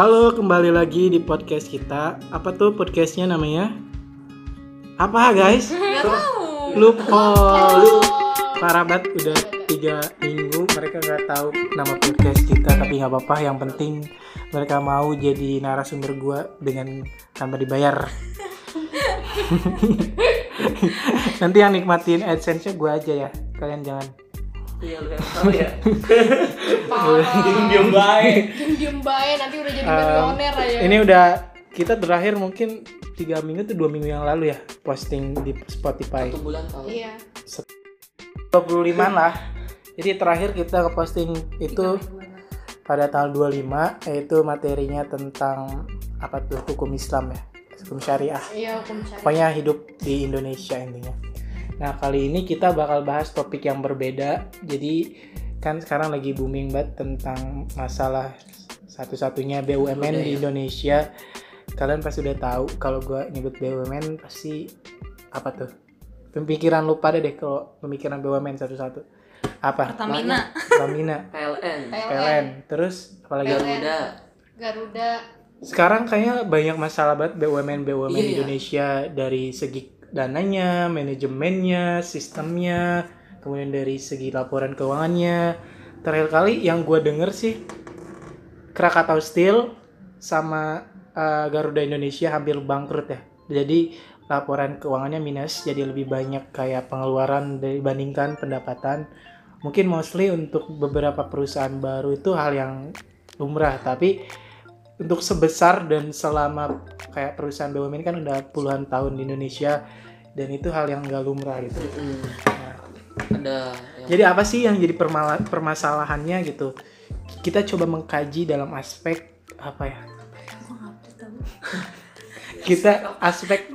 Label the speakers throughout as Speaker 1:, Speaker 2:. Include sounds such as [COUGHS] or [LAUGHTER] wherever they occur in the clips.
Speaker 1: Halo, kembali lagi di podcast kita. Apa tuh podcastnya namanya? Apa guys?
Speaker 2: Gak tahu.
Speaker 1: Loophole. Parah banget udah tiga minggu mereka nggak tahu nama podcast kita tapi nggak apa-apa yang penting mereka mau jadi narasumber gua dengan tanpa dibayar [LAUGHS] nanti yang nikmatin adsense-nya gua aja ya kalian jangan
Speaker 3: Iya lu yang tahu ya. [LAUGHS]
Speaker 2: Parah.
Speaker 3: Diem baik.
Speaker 2: Diem baik nanti udah jadi
Speaker 1: Um,
Speaker 2: milioner aja.
Speaker 1: ini udah kita terakhir mungkin tiga minggu tuh dua minggu yang lalu ya posting di Spotify
Speaker 3: Satu bulan tahu.
Speaker 2: Iya.
Speaker 1: 25 lah jadi terakhir kita ngeposting itu pada tanggal 25 yaitu materinya tentang apa tuh hukum Islam ya hukum syariah
Speaker 2: Iya hukum syariah.
Speaker 1: pokoknya hidup di Indonesia intinya nah kali ini kita bakal bahas topik yang berbeda jadi kan sekarang lagi booming banget tentang masalah satu-satunya BUMN di. Indonesia kalian pasti udah tahu kalau gua nyebut BUMN pasti apa tuh pemikiran lu pada deh kalau pemikiran BUMN satu-satu apa
Speaker 4: Pertamina.
Speaker 1: Pertamina [LAUGHS]
Speaker 3: PLN.
Speaker 1: PLN terus apalagi
Speaker 2: PLN.
Speaker 3: Garuda.
Speaker 2: Garuda.
Speaker 1: sekarang kayaknya banyak masalah banget BUMN BUMN
Speaker 3: Iya, iya.
Speaker 1: Indonesia dari segi dananya, manajemennya, sistemnya, kemudian dari segi laporan keuangannya. Terakhir kali yang gue denger sih Krakatau Steel sama eh, Garuda Indonesia hampir bangkrut ya. Jadi laporan keuangannya minus, jadi lebih banyak kayak pengeluaran dibandingkan pendapatan. Mungkin mostly untuk beberapa perusahaan baru itu hal yang lumrah, tapi untuk sebesar dan selama kayak perusahaan BUMN kan udah puluhan tahun di Indonesia dan itu hal yang gak lumrah gitu.
Speaker 3: Mm-mm. Ada yang
Speaker 1: Jadi apa sih yang jadi permasalahannya gitu? Kita coba mengkaji dalam aspek apa ya? [LAUGHS] Kita aspek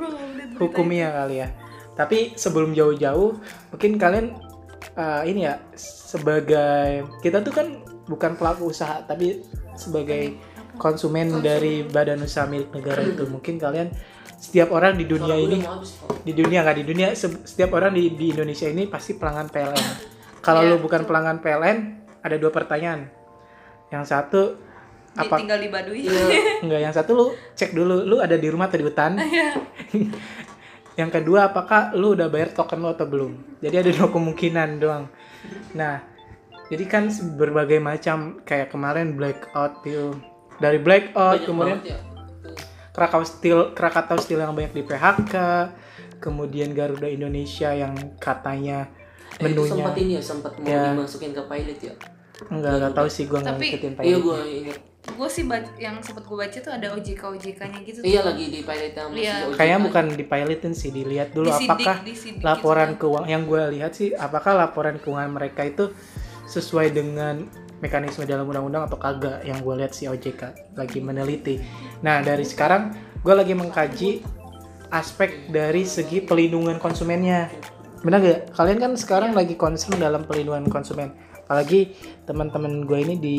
Speaker 1: hukumnya kali ya. Tapi sebelum jauh-jauh, mungkin kalian uh, ini ya sebagai kita tuh kan bukan pelaku usaha, tapi sebagai konsumen dari badan usaha milik negara itu. Mungkin kalian setiap orang di dunia ini di dunia nggak di dunia se- setiap orang di, di Indonesia ini pasti pelanggan PLN. Kalau
Speaker 4: Iya,
Speaker 1: lu bukan pelanggan PLN, ada dua pertanyaan. Yang satu apa
Speaker 4: tinggal di Baduy.
Speaker 3: Iya.
Speaker 1: enggak yang satu lu cek dulu lu ada di rumah atau di hutan. [LAUGHS]
Speaker 4: Iya.
Speaker 1: yang kedua apakah lu udah bayar token lu atau belum. Jadi ada dua kemungkinan doang. Nah, jadi kan berbagai macam kayak kemarin blackout tuh. Dari blackout
Speaker 3: Banyak
Speaker 1: kemudian
Speaker 3: ya.
Speaker 1: Krakatau Steel Krakatau Steel yang banyak di PHK, kemudian Garuda Indonesia yang katanya
Speaker 3: Eh, itu
Speaker 1: menunya
Speaker 3: sempat ini ya, sempat mau
Speaker 1: Ya.
Speaker 3: dimasukin ke pilot ya.
Speaker 1: enggak enggak tahu sih gua nggak
Speaker 4: Tapi-
Speaker 1: ngikutin
Speaker 3: Iya
Speaker 1: pilotnya.
Speaker 3: gue ingat.
Speaker 4: gue sih yang sempat gue baca tuh ada OJK OJK-nya gitu. tuh.
Speaker 3: Iya lagi di pilot
Speaker 4: Iya.
Speaker 3: OJK.
Speaker 1: Kayaknya bukan dipilotin sih, dilihat dulu
Speaker 4: Disidik-
Speaker 1: apakah
Speaker 4: disidik
Speaker 1: laporan
Speaker 4: gitu.
Speaker 1: keuangan yang gue lihat sih apakah laporan keuangan mereka itu sesuai dengan mekanisme dalam undang-undang atau kagak yang gue lihat si OJK lagi meneliti. Nah dari sekarang gue lagi mengkaji aspek dari segi pelindungan konsumennya. Benar gak? Kalian kan sekarang lagi concern dalam pelindungan konsumen. Apalagi teman-teman gue ini di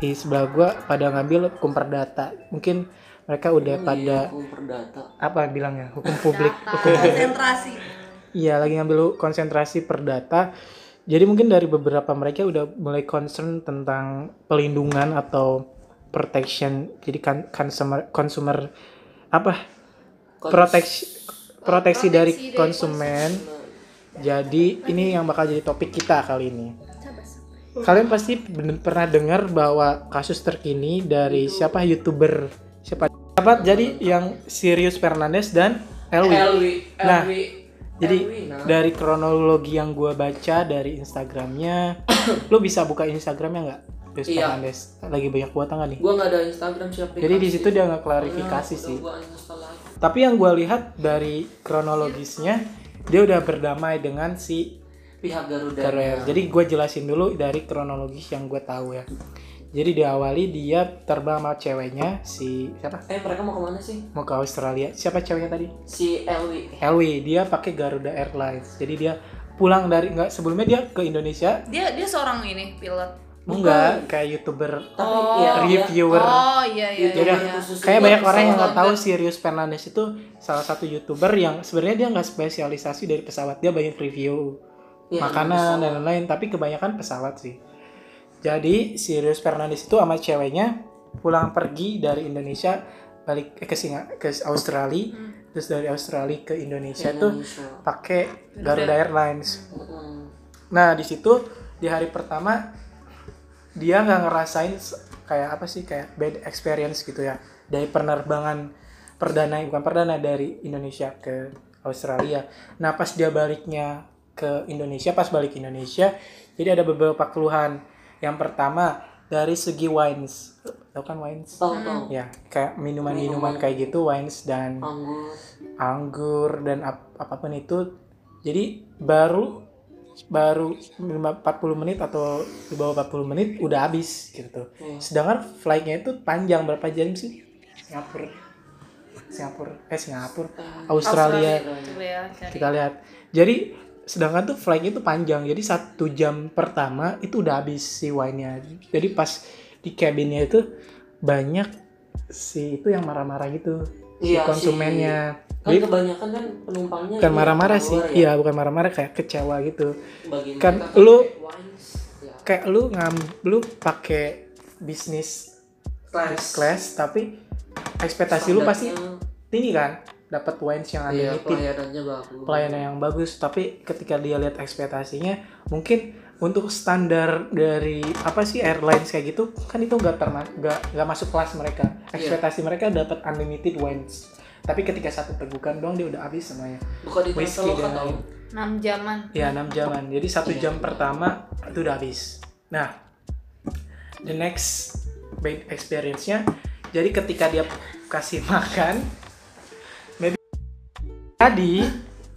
Speaker 1: di sebelah gue pada ngambil hukum perdata. Mungkin mereka udah
Speaker 3: Oh,
Speaker 1: pada
Speaker 3: iya, hukum perdata.
Speaker 1: apa bilangnya hukum publik
Speaker 4: konsentrasi.
Speaker 1: Iya lagi ngambil konsentrasi perdata. Jadi mungkin dari beberapa mereka udah mulai concern tentang pelindungan atau protection. Jadi kan consumer consumer apa
Speaker 3: Kons-
Speaker 1: proteksi proteksi dari
Speaker 2: dari
Speaker 1: konsumen. Jadi ini yang bakal jadi topik kita kali ini. Kalian pasti bener- pernah dengar bahwa kasus terkini dari siapa youtuber siapa apa jadi yang Sirius Fernandez dan Elwi.
Speaker 3: Elwi.
Speaker 1: Nah,
Speaker 3: Elwi.
Speaker 1: Jadi
Speaker 3: nah.
Speaker 1: dari kronologi yang gue baca dari Instagramnya, [COUGHS] lo bisa buka Instagramnya nggak? Terus
Speaker 3: Iya.
Speaker 1: Fernandes lagi banyak kuota nggak nih?
Speaker 3: Gua nggak ada Instagram siapa.
Speaker 1: Jadi di situ dia nggak klarifikasi sih.
Speaker 3: Gua uninstall lagi.
Speaker 1: Tapi yang gue lihat dari kronologisnya, dia udah berdamai dengan si
Speaker 3: Pihak Garuda.
Speaker 1: Garuda. Jadi gue jelasin dulu dari kronologis yang gue tahu ya. Jadi diawali dia terbang sama ceweknya si siapa?
Speaker 3: Eh mereka mau ke mana sih?
Speaker 1: Mau ke Australia. Siapa ceweknya tadi?
Speaker 3: Si Elwi.
Speaker 1: Elwi. Dia pakai Garuda Airlines. Jadi dia pulang dari nggak sebelumnya dia ke Indonesia
Speaker 4: Dia dia seorang ini pilot.
Speaker 1: Enggak, kayak youtuber
Speaker 3: Tapi
Speaker 4: Oh.
Speaker 3: ya
Speaker 1: reviewer.
Speaker 4: Oh iya iya.
Speaker 1: Jadi
Speaker 4: iya, iya.
Speaker 1: kayak banyak orang yang nggak tahu Sirius Fernandez itu salah satu youtuber yang sebenarnya dia nggak spesialisasi dari pesawat, dia banyak review
Speaker 3: Iya,
Speaker 1: makanan
Speaker 3: pesawat.
Speaker 1: dan lain-lain, tapi kebanyakan pesawat sih. Jadi Sirius Fernandez itu sama ceweknya pulang pergi dari Indonesia balik eh, ke Singa ke Australia. Terus dari Australia ke Indonesia tuh
Speaker 3: Indonesia.
Speaker 1: pakai Garuda Airlines.
Speaker 3: Mm-mm.
Speaker 1: nah di situ di hari pertama dia nggak ngerasain kayak apa sih kayak bad experience gitu ya. Dari penerbangan perdana bukan perdana dari Indonesia ke Australia. Nah pas dia baliknya ke Indonesia pas balik Indonesia jadi ada beberapa keluhan yang pertama dari segi wines tau kan wines
Speaker 3: Tahu tahu.
Speaker 1: ya kayak minuman-minuman
Speaker 3: Minuman.
Speaker 1: kayak gitu wines dan
Speaker 3: Anggur.
Speaker 1: anggur dan ap- apa pun itu jadi baru baru lima- 40 menit atau di bawah 40 menit udah habis gitu
Speaker 3: Iya.
Speaker 1: sedangkan flightnya itu panjang berapa jam sih Singapura Singapura eh Singapura Australia
Speaker 4: Coba ya cari.
Speaker 1: kita lihat jadi sedangkan tuh flightnya itu panjang jadi satu jam pertama itu udah habis si wine-nya jadi pas di cabinnya itu banyak si itu yang marah-marah gitu si
Speaker 3: Iya, si-
Speaker 1: konsumennya
Speaker 3: Kan
Speaker 1: jadi
Speaker 3: kebanyakan kan penumpangnya
Speaker 1: bukan
Speaker 3: ini
Speaker 1: marah-marah sih
Speaker 3: ya.
Speaker 1: iya bukan marah-marah kayak kecewa gitu
Speaker 3: Bagi
Speaker 1: Kan lu-.
Speaker 3: Ya.
Speaker 1: kayak lu ngam lu pakai bisnis
Speaker 3: Class.
Speaker 1: class tapi ekspektasi lu pasti tinggi kan dapat wines yang
Speaker 3: Iya,
Speaker 1: unlimited
Speaker 3: pelayanannya bagus.
Speaker 1: pelayanan yang bagus tapi ketika dia lihat ekspektasinya mungkin untuk standar dari apa sih airlines kayak gitu kan itu nggak terma nggak nggak masuk kelas mereka
Speaker 3: Iya.
Speaker 1: ekspektasi mereka dapat unlimited wines tapi ketika satu tegukan doang dia udah habis semuanya
Speaker 3: Bukan di
Speaker 1: Whisky dan lain.
Speaker 4: 6 jaman.
Speaker 1: ya 6 jaman jadi satu
Speaker 3: Iya.
Speaker 1: jam pertama itu udah habis nah the next bad experience-nya jadi ketika dia kasih makan tadi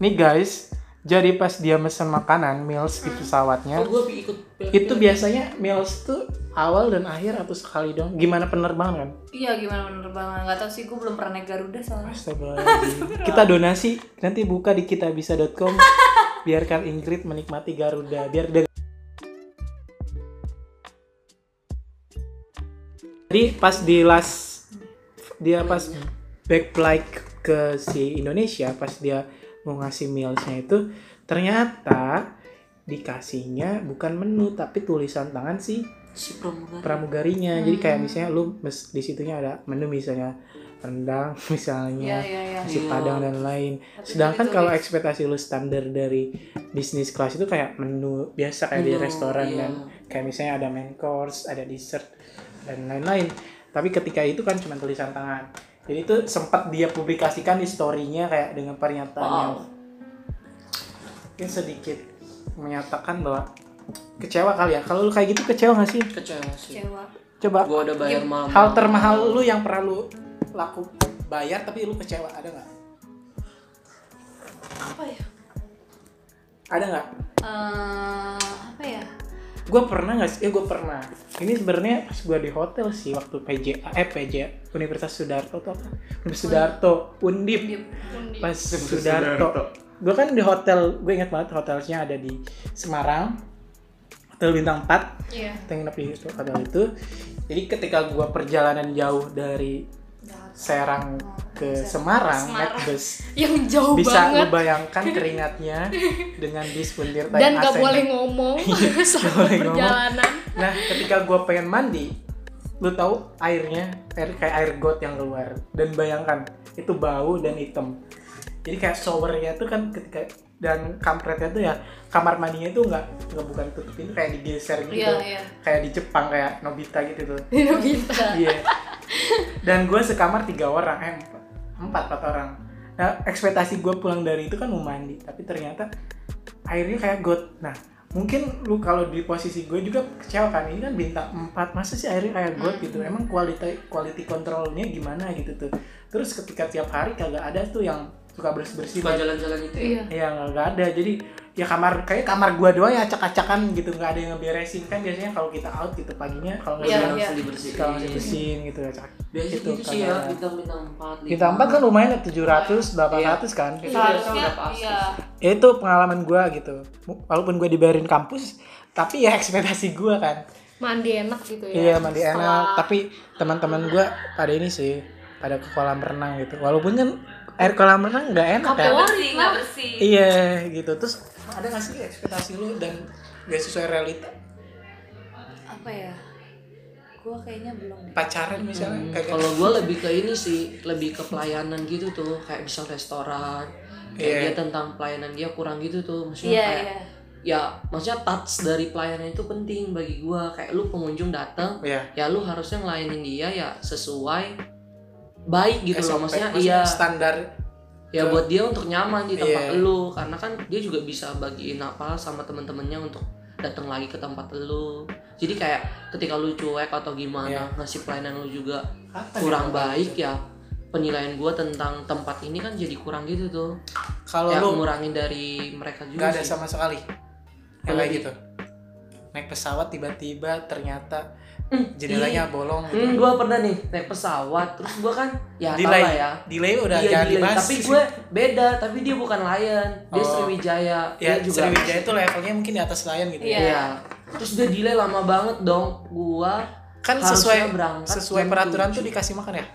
Speaker 1: nih guys jadi pas dia mesen makanan meals di pesawatnya
Speaker 3: Oh, gue ikut
Speaker 1: itu biasanya meals tuh awal dan akhir atau sekali dong gimana penerbangan kan
Speaker 4: Iya gimana penerbangan? Gak tau sih gue belum pernah naik Garuda soalnya.
Speaker 1: Astagfirullahaladzim. [LAUGHS] kita donasi nanti buka di kitabisa.com biarkan Ingrid menikmati Garuda biar dia jadi pas di last dia pas back flight ke si Indonesia pas dia mau ngasih mealsnya itu ternyata dikasihnya bukan menu tapi tulisan tangan si
Speaker 3: si pramugari.
Speaker 1: pramugarinya jadi kayak misalnya lu mes- di situnya ada menu misalnya rendang
Speaker 4: Iya [LAUGHS]
Speaker 1: misalnya
Speaker 4: iya iya.
Speaker 1: nasi
Speaker 3: Iya.
Speaker 1: padang dan lain
Speaker 4: Tapi
Speaker 1: sedangkan kalau ekspektasi lu standar dari bisnis kelas itu kayak menu biasa kayak di
Speaker 3: Menu,
Speaker 1: restoran
Speaker 3: iya.
Speaker 1: dan kayak misalnya ada main course ada dessert dan lain-lain tapi ketika itu kan cuma tulisan tangan jadi itu sempat dia publikasikan di story-nya kayak dengan pernyataan yang
Speaker 3: Wow.
Speaker 1: mungkin sedikit menyatakan bahwa kecewa kali ya kalau lu kayak gitu kecewa gak sih
Speaker 3: Kecewa sih.
Speaker 4: Kecewa.
Speaker 1: coba
Speaker 3: Gue udah bayar mahal.
Speaker 1: hal termahal lu yang pernah lu laku bayar tapi lu kecewa ada nggak
Speaker 2: Apa ya?
Speaker 1: ada nggak
Speaker 4: Eh, apa ya?
Speaker 1: Gue pernah nggak sih? Eh gue pernah. Ini sebenarnya pas gue di hotel sih waktu PJA, eh PJA Universitas Sudarto atau apa? Universitas Sudarto, Undip.
Speaker 2: Undi.
Speaker 1: Pas Sudarto. Gue kan di hotel, gue ingat banget hotelnya ada di Semarang, hotel bintang 4
Speaker 2: Iya.
Speaker 1: kita nginep di hotel itu. Jadi ketika gue perjalanan jauh dari Serang ke Semarang, naik
Speaker 2: Semarang.
Speaker 1: bus, [LAUGHS]
Speaker 2: Yang jauh
Speaker 1: bisa
Speaker 2: banget
Speaker 1: bayangkan [LAUGHS] keringatnya dengan bis puntir
Speaker 2: dan
Speaker 1: Thai
Speaker 2: gak
Speaker 1: Ascent.
Speaker 2: boleh ngomong [LAUGHS]
Speaker 1: Iya,
Speaker 2: selama
Speaker 1: boleh ngomong.
Speaker 2: perjalanan.
Speaker 1: Nah, ketika gua pengen mandi, lu tahu airnya air kayak air got yang keluar dan bayangkan itu bau dan hitam. Jadi kayak showernya tuh kan ketika dan kampretnya tuh ya kamar mandinya tuh nggak nggak bukan tutup pintu kayak digeser gitu.
Speaker 4: Iya iya.
Speaker 1: Kayak di Jepang kayak Nobita gitu tuh.
Speaker 2: Nobita.
Speaker 1: Iya. Dan gue sekamar tiga orang, eh empat, empat, empat orang. Nah, ekspektasi gue pulang dari itu kan mau mandi, tapi ternyata airnya kayak got. Nah, mungkin lu kalau di posisi gue juga kecewa kan, ini kan bintang 4, masa sih airnya kayak got gitu? Emang quality quality controlnya gimana gitu tuh? Terus ketika tiap hari kagak ada tuh yang suka bersih bersih
Speaker 3: Suka jalan-jalan itu ya.
Speaker 2: Iya.
Speaker 1: ya nggak ada jadi ya kamar kayak kamar gua doang ya acak-acakan gitu nggak ada yang ngeberesin kan biasanya kalau kita out gitu paginya kalau nggak
Speaker 2: Iya,
Speaker 1: ada
Speaker 3: langsung
Speaker 2: iya.
Speaker 3: dibersihin.
Speaker 1: kalau masih bersihin gitu acak
Speaker 3: Biasanya
Speaker 1: Gitu,
Speaker 3: gitu, sih ya,
Speaker 1: ada.
Speaker 3: bintang-bintang 4,
Speaker 1: Bintang 4 kan lumayan ya 700, 800 kan.
Speaker 3: Iya.
Speaker 4: Seharusnya
Speaker 3: udah pasti
Speaker 4: iya.
Speaker 1: Ya itu pengalaman gua gitu. Walaupun gua dibayarin kampus, tapi ya ekspektasi gua kan.
Speaker 2: Mandi enak gitu ya.
Speaker 1: Iya mandi enak,
Speaker 2: Setelah-
Speaker 1: tapi teman-teman gua pada ini sih pada ke kolam renang gitu. Walaupun kan air kolam renang nggak enak kan.
Speaker 4: bersih nggak bersih.
Speaker 1: Iya gitu. Terus ada nggak sih ekspektasi lu dan gak sesuai realita?
Speaker 4: Apa ya? Gue kayaknya belum deh.
Speaker 1: pacaran misalnya
Speaker 3: Hmm,
Speaker 1: kayak
Speaker 3: kalau gue lebih ke ini sih lebih ke pelayanan gitu tuh kayak misal restoran kayak
Speaker 1: Iya.
Speaker 3: dia tentang pelayanan dia kurang gitu tuh maksudnya
Speaker 4: Iya
Speaker 3: kayak
Speaker 4: iya.
Speaker 3: ya maksudnya touch dari pelayanan itu penting bagi gue kayak lu pengunjung datang
Speaker 1: ya
Speaker 3: ya lu harusnya ngelayanin dia ya sesuai baik gitu loh
Speaker 1: SOP,
Speaker 3: maksudnya iya
Speaker 1: standar
Speaker 3: ya buat dia untuk nyaman di tempat
Speaker 1: Iya.
Speaker 3: lu. Karena kan dia juga bisa bagiin apa sama temen-temennya untuk datang lagi ke tempat lu. Jadi kayak ketika lu cuek atau gimana
Speaker 1: Iya.
Speaker 3: ngasih pelayanan lu juga
Speaker 1: apa
Speaker 3: kurang
Speaker 1: nih?
Speaker 3: baik ya. Penilaian gua tentang tempat ini kan jadi kurang gitu tuh.
Speaker 1: Kalau
Speaker 3: ya
Speaker 1: lu
Speaker 3: ngurangin dari mereka juga
Speaker 1: nggak ada
Speaker 3: sih.
Speaker 1: sama sekali. Yang kayak gitu. Naik pesawat tiba-tiba ternyata
Speaker 3: Hmm,
Speaker 1: jendelanya bolong gitu.
Speaker 3: Hmm, gua pernah nih naik pesawat terus gua kan ya
Speaker 1: delay
Speaker 3: lah ya
Speaker 1: delay udah
Speaker 3: Iya,
Speaker 1: jangan
Speaker 3: delay.
Speaker 1: dibahas
Speaker 3: tapi gue beda tapi dia bukan lion dia
Speaker 1: Oh.
Speaker 3: Sriwijaya
Speaker 1: ya
Speaker 3: dia juga
Speaker 1: Sriwijaya itu levelnya mungkin di atas Lion gitu
Speaker 4: Iya.
Speaker 1: ya
Speaker 3: Iya. Terus dia delay lama banget dong. Gua
Speaker 1: kan
Speaker 3: harusnya
Speaker 1: sesuai
Speaker 3: berangkat
Speaker 1: sesuai
Speaker 3: jam
Speaker 1: peraturan
Speaker 3: 7.
Speaker 1: tuh dikasih makan ya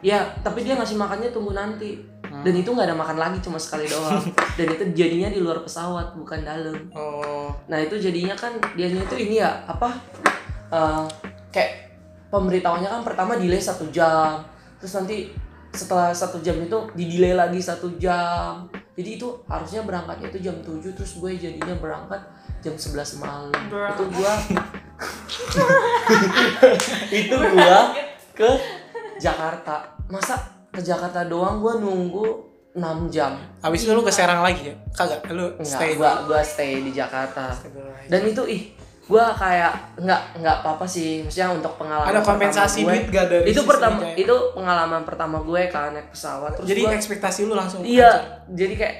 Speaker 3: Ya, tapi dia ngasih makannya tunggu nanti.
Speaker 1: Hmm.
Speaker 3: Dan itu nggak ada makan lagi cuma sekali doang. [LAUGHS] Dan itu jadinya di luar pesawat bukan dalam.
Speaker 1: oh
Speaker 3: Nah itu jadinya kan dianya itu ini ya apa? Eh, kayak pemberitahuannya kan pertama delay satu jam, terus nanti setelah satu jam itu di delay lagi satu jam. Jadi itu harusnya berangkatnya itu jam 7 terus gue jadinya berangkat jam 11 malam.
Speaker 4: Bro.
Speaker 3: Itu gua [LAUGHS] itu gua ke Jakarta. Masa ke Jakarta doang gua nunggu 6 jam.
Speaker 1: habis itu lu ke Serang lagi ya kagak lu
Speaker 3: Enggak,
Speaker 1: stay
Speaker 3: gua gua stay di Jakarta. Dan itu ih gua kayak nggak nggak apa-apa sih maksudnya untuk pengalaman
Speaker 1: ada kompensasi
Speaker 3: gue,
Speaker 1: duit gak dari
Speaker 3: itu pertama
Speaker 1: Sriwijaya?
Speaker 3: itu pengalaman pertama gue kan naik pesawat terus
Speaker 1: jadi
Speaker 3: gua,
Speaker 1: ekspektasi lu langsung
Speaker 3: iya jadi kayak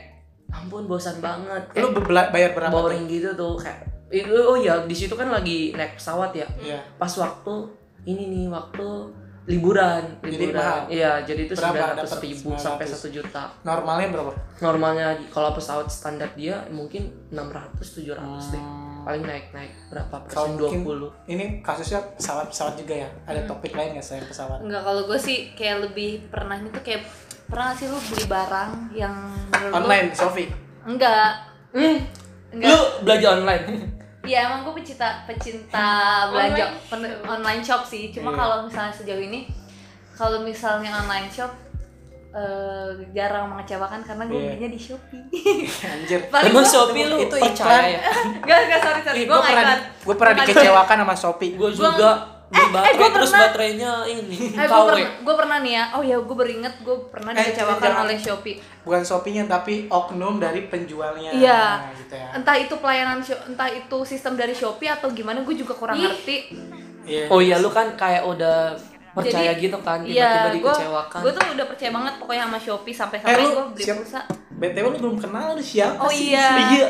Speaker 3: ampun bosan banget
Speaker 1: lu
Speaker 3: kayak
Speaker 1: bela- bayar berapa tuh?
Speaker 3: boring gitu tuh kayak itu oh iya di situ kan lagi naik pesawat ya
Speaker 1: Iya.
Speaker 3: pas waktu ini nih waktu liburan
Speaker 1: Jadi
Speaker 3: liburan
Speaker 1: mahal.
Speaker 3: iya jadi itu sembilan ratus ribu sampai
Speaker 1: 900.
Speaker 3: satu juta
Speaker 1: normalnya berapa
Speaker 3: normalnya kalau pesawat standar dia mungkin 600 700 deh
Speaker 1: Hmm.
Speaker 3: Paling naik naik berapa persen
Speaker 1: mungkin
Speaker 3: 20
Speaker 1: ini kasusnya pesawat-pesawat juga ya ada topik lain nggak selain pesawat
Speaker 4: Enggak kalau gue sih kayak lebih pernah itu kayak pernah nggak sih lu beli barang yang
Speaker 1: online Sofi
Speaker 4: Enggak.
Speaker 3: hmm.
Speaker 4: Enggak.
Speaker 3: lu belanja online [LAUGHS]
Speaker 4: Iya emang gue pecinta pecinta belanja pen- online shop sih. Cuma
Speaker 1: Iya.
Speaker 4: kalau misalnya sejauh ini kalau misalnya online shop eh, jarang mengecewakan karena gue
Speaker 1: Iya.
Speaker 4: belinya di Shopee. [LAUGHS]
Speaker 1: anjir
Speaker 4: Paling
Speaker 3: emang Shopee lu
Speaker 1: itu
Speaker 3: percaya
Speaker 1: iklan.
Speaker 3: ya [LAUGHS]
Speaker 4: Enggak, enggak sorry sorry. Gue
Speaker 1: gue pernah
Speaker 4: iklan.
Speaker 1: gue pernah dikecewakan sama Shopee
Speaker 3: gue juga beli baterai
Speaker 4: gua
Speaker 3: terus
Speaker 4: pernah-
Speaker 3: baterainya ini
Speaker 4: Eh, gue pernah, gue pernah nih ya. Oh ya, gue beringet gue pernah
Speaker 1: Eh,
Speaker 4: dikecewakan oleh Shopee.
Speaker 1: bukan Shopee-nya tapi oknum dari penjualnya
Speaker 4: Iya.
Speaker 1: gitu ya
Speaker 4: Entah itu pelayanan, entah itu sistem dari Shopee atau gimana, gue juga kurang
Speaker 2: Ih.
Speaker 4: ngerti.
Speaker 1: Iya.
Speaker 3: oh iya lu kan kayak udah percaya
Speaker 4: Jadi,
Speaker 3: gitu kan
Speaker 4: Iya,
Speaker 3: tiba-tiba
Speaker 4: gue
Speaker 3: dikecewakan
Speaker 4: gue tuh udah percaya banget pokoknya sama Shopee sampai
Speaker 1: Eh,
Speaker 4: sampai
Speaker 1: lu
Speaker 4: gue beli
Speaker 1: siap-
Speaker 4: pulsa.
Speaker 1: BTW lu belum kenal lu siapa
Speaker 4: Oh
Speaker 1: sih?
Speaker 4: iya.
Speaker 3: iya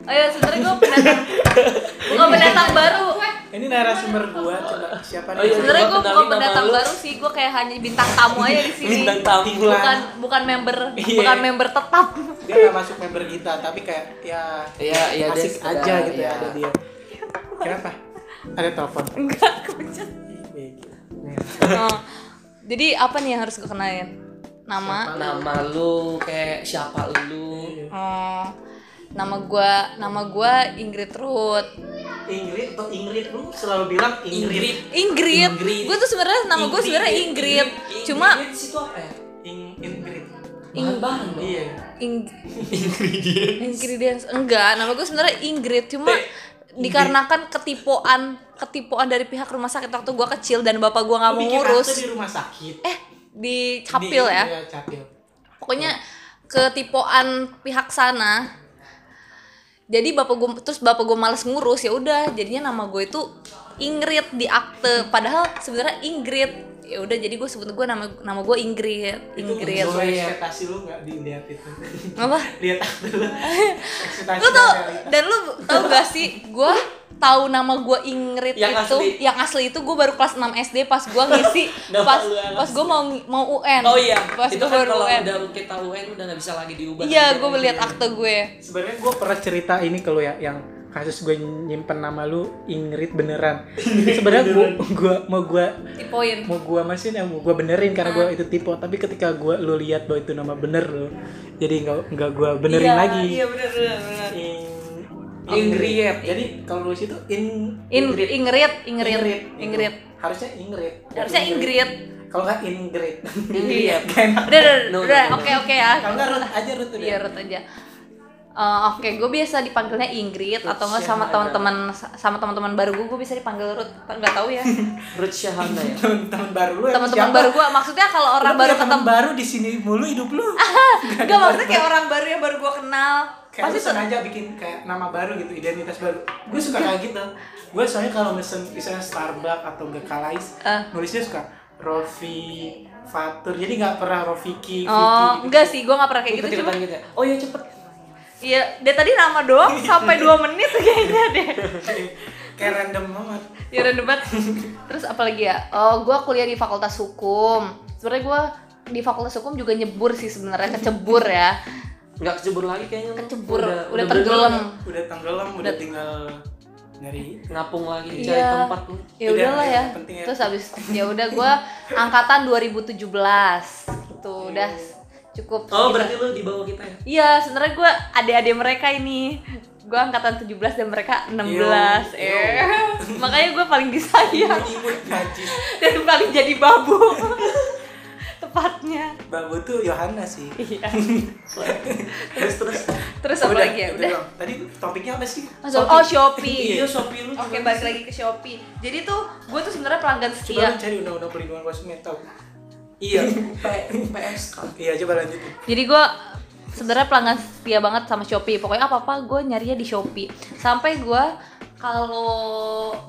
Speaker 4: Oh iya, sebenarnya gue pendatang, [LAUGHS] bukan pendatang baru.
Speaker 1: Ini narasumber gua coba siapa
Speaker 3: Oh iya,
Speaker 1: nih?
Speaker 4: Sebenarnya gue bukan pendatang baru sih, gue kayak hanya bintang tamu aja di sini.
Speaker 3: bintang tamu
Speaker 4: Bukan bukan member,
Speaker 1: Iya.
Speaker 4: bukan member tetap.
Speaker 1: Dia gak masuk member kita tapi kayak ya
Speaker 3: Iya, iya, dia
Speaker 1: asik aja gitu
Speaker 3: iya.
Speaker 1: ya ada dia. Kenapa? Ada telepon.
Speaker 4: Enggak, kepencet.
Speaker 1: Nih.
Speaker 4: Oh, jadi apa nih yang harus gue kenalin? Nama,
Speaker 3: nama lu kayak siapa lu?
Speaker 4: Oh, nama gue, nama gue Ingrid Ruth.
Speaker 1: Ingrid atau Ingrid? Lu selalu bilang Ingrid.
Speaker 4: Ingrid,
Speaker 3: Ingrid.
Speaker 4: gue tuh sebenarnya nama gue sebenarnya Ingrid, cuma
Speaker 3: Ingrid itu apa ya?
Speaker 1: Ing Ingrid.
Speaker 3: bahan-bahan
Speaker 1: Iya.
Speaker 4: ing
Speaker 3: ingredient
Speaker 4: ingredients. Enggak nama gue sebenarnya Ingrid. Cuma dikarenakan ketipuan ketipuan dari pihak rumah sakit waktu gue kecil dan bapak gue nggak mau ngurus.
Speaker 1: di rumah sakit.
Speaker 4: eh di capil
Speaker 1: Di-
Speaker 4: ya?
Speaker 1: Iya, capil.
Speaker 4: pokoknya ketipuan pihak sana. Jadi bapak gue terus bapak gue males ngurus ya udah jadinya nama gue itu Ingrid di akte. Padahal sebenarnya Ingrid ya udah jadi gue sebut gue nama nama gue Ingrid.
Speaker 1: Itu
Speaker 4: Ingrid.
Speaker 1: sesuai ekspektasi lu gak dilihat itu.
Speaker 4: apa? [LAUGHS]
Speaker 1: Lihat akte lu. Ekspektasi
Speaker 4: lu tau
Speaker 1: dan
Speaker 4: lu tau gak sih gue tahu nama gue Ingrid
Speaker 3: Yang
Speaker 4: itu
Speaker 3: asli.
Speaker 4: yang asli itu gue baru kelas 6 SD pas gue ngisi [LAUGHS] pas pas gue mau mau UN
Speaker 3: oh iya
Speaker 4: pas
Speaker 3: itu
Speaker 4: gue
Speaker 3: kan
Speaker 4: baru
Speaker 3: kalau
Speaker 4: UN
Speaker 3: udah kita UN udah nggak bisa lagi diubah.
Speaker 4: Iya gue melihat akte gue.
Speaker 1: Sebenarnya gue pernah cerita ini ke lu ya, yang kasus gue nyimpen nama lu Ingrid beneran. Sebenarnya gue gua mau gue
Speaker 4: tipoin.
Speaker 1: mau gue masih yang mau gue benerin karena gue itu tipe. Tapi ketika gue lu lihat bahwa itu nama bener lo jadi nggak nggak gue benerin
Speaker 4: Iya,
Speaker 1: lagi.
Speaker 4: iya bener bener, bener.
Speaker 1: In-
Speaker 3: Ingrid.
Speaker 1: jadi kalau nulis itu in
Speaker 4: In, Ingrid, Ingrid,
Speaker 1: Ingrid,
Speaker 4: Ingrid,
Speaker 1: harusnya Ingrid.
Speaker 4: Harusnya Ingrid.
Speaker 1: Kalau nggak Ingrid.
Speaker 3: Ingrid. [LAUGHS]
Speaker 1: kan?
Speaker 4: Udah udah udah oke oke ya
Speaker 1: kalau nggak Ruth aja Ruth udah.
Speaker 4: Iya, Ruth aja. Eh, Oke, gue biasa dipanggilnya Ingrid atau enggak sama teman-teman sama teman-teman baru gue, gue bisa dipanggil Ruth. Nggak tahu ya. [LAUGHS]
Speaker 3: Ruth Syahana ya
Speaker 1: teman-teman baru lu
Speaker 4: Teman-teman baru gue, maksudnya kalau orang
Speaker 1: Lu
Speaker 4: baru ketemu,
Speaker 1: baru di sini mulu hidup lu [LAUGHS]
Speaker 4: enggak maksudnya kayak orang baru yang baru gue kenal.
Speaker 1: kayak
Speaker 4: Pasti
Speaker 1: sengaja bikin kayak nama baru gitu identitas baru gue suka kayak gitu gue soalnya kalau mesen misalnya Starbucks atau enggak Kalais
Speaker 4: Eh.
Speaker 1: nulisnya suka Rofi Fatur jadi nggak pernah Rofiki Vicky
Speaker 4: Oh,
Speaker 1: gitu.
Speaker 4: enggak sih, gue nggak pernah kayak gitu. Cuma,
Speaker 3: gitu ya oh iya cepet
Speaker 4: iya, dia tadi nama doang [LAUGHS] sampai 2 menit kayaknya deh.
Speaker 1: kayak random banget
Speaker 4: Ya udah debat. Terus apa lagi ya? Oh, gue kuliah di Fakultas Hukum. Sebenarnya gue di Fakultas Hukum juga nyebur sih sebenarnya kecebur ya.
Speaker 3: nggak kecebur lagi kayaknya.
Speaker 4: Kecebur, udah,
Speaker 3: bener-bener
Speaker 4: tenggelam.
Speaker 1: udah tenggelam udah
Speaker 4: Udah-
Speaker 1: tinggal nyari
Speaker 3: ngapung lagi cari
Speaker 4: Iya.
Speaker 3: tempat lu
Speaker 4: ya
Speaker 1: Udah,
Speaker 4: udahlah
Speaker 1: ya,
Speaker 4: ya terus habis ya udah gue angkatan 2017 gitu udah cukup
Speaker 3: oh berarti lu di bawah kita ya?
Speaker 4: Iya sebenarnya gue adik-adik mereka ini. Gue angkatan 17 dan mereka 16
Speaker 1: Yo,
Speaker 4: eh [LAUGHS] makanya gue paling disayang. [LAUGHS] Dan paling jadi babu. [LAUGHS] Tepatnya.
Speaker 1: Babu tuh Yohana sih.
Speaker 4: Iya.
Speaker 3: Terus terus.
Speaker 4: Terus apa lagi ya? udah.
Speaker 1: doang. tadi topiknya apa sih?
Speaker 4: Masuk, oh Shopee.
Speaker 3: Iya Shopee lu
Speaker 4: Oke balik lagi ke Shopee. Jadi tuh gue tuh sebenarnya pelanggan
Speaker 1: coba
Speaker 4: setia.
Speaker 1: lu cari undang-undang perlindungan konsumen tahu
Speaker 3: iya PSK
Speaker 1: iya coba lanjutin
Speaker 4: Jadi gue sebenarnya pelanggan setia banget sama Shopee. Pokoknya apa apa gue nyarinya di Shopee. Sampai gue kalau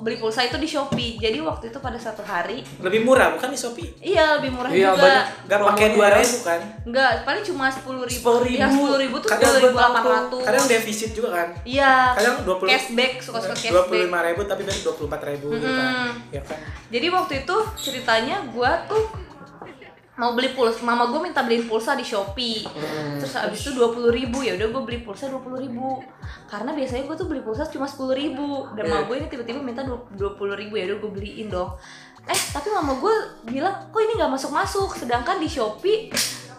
Speaker 4: beli pulsa itu di Shopee. Jadi waktu itu pada satu hari,
Speaker 1: lebih murah bukan di Shopee
Speaker 4: iya lebih murah
Speaker 3: Iya,
Speaker 4: juga.
Speaker 3: banyak.
Speaker 1: Gak pakai dua ribu kan
Speaker 4: Enggak, paling cuma sepuluh ribu.
Speaker 3: 10.000.
Speaker 4: Ya sepuluh ribu tuh
Speaker 1: Kadang
Speaker 4: dua
Speaker 1: gua
Speaker 4: ribu delapan ratus.
Speaker 1: kadang defisit juga kan
Speaker 4: Iya.
Speaker 1: kadang 20
Speaker 4: cashback suka suka
Speaker 1: dua
Speaker 4: cashback.
Speaker 1: puluh lima ribu tapi kan dua puluh empat ribu gitu kan
Speaker 4: Mm-mm.
Speaker 1: ya kan
Speaker 4: Jadi waktu itu ceritanya gue tuh mau beli pulsa, mama gue minta beliin pulsa di Shopee. Terus abis itu dua puluh ribu ya udah gue beli pulsa dua puluh ribu. Karena biasanya gue tuh beli pulsa cuma sepuluh ribu dan
Speaker 1: Iya.
Speaker 4: mama gue ini tiba-tiba minta dua puluh ribu ya udah gue beliin dong. Eh tapi mama gue bilang kok ini nggak masuk masuk, sedangkan di Shopee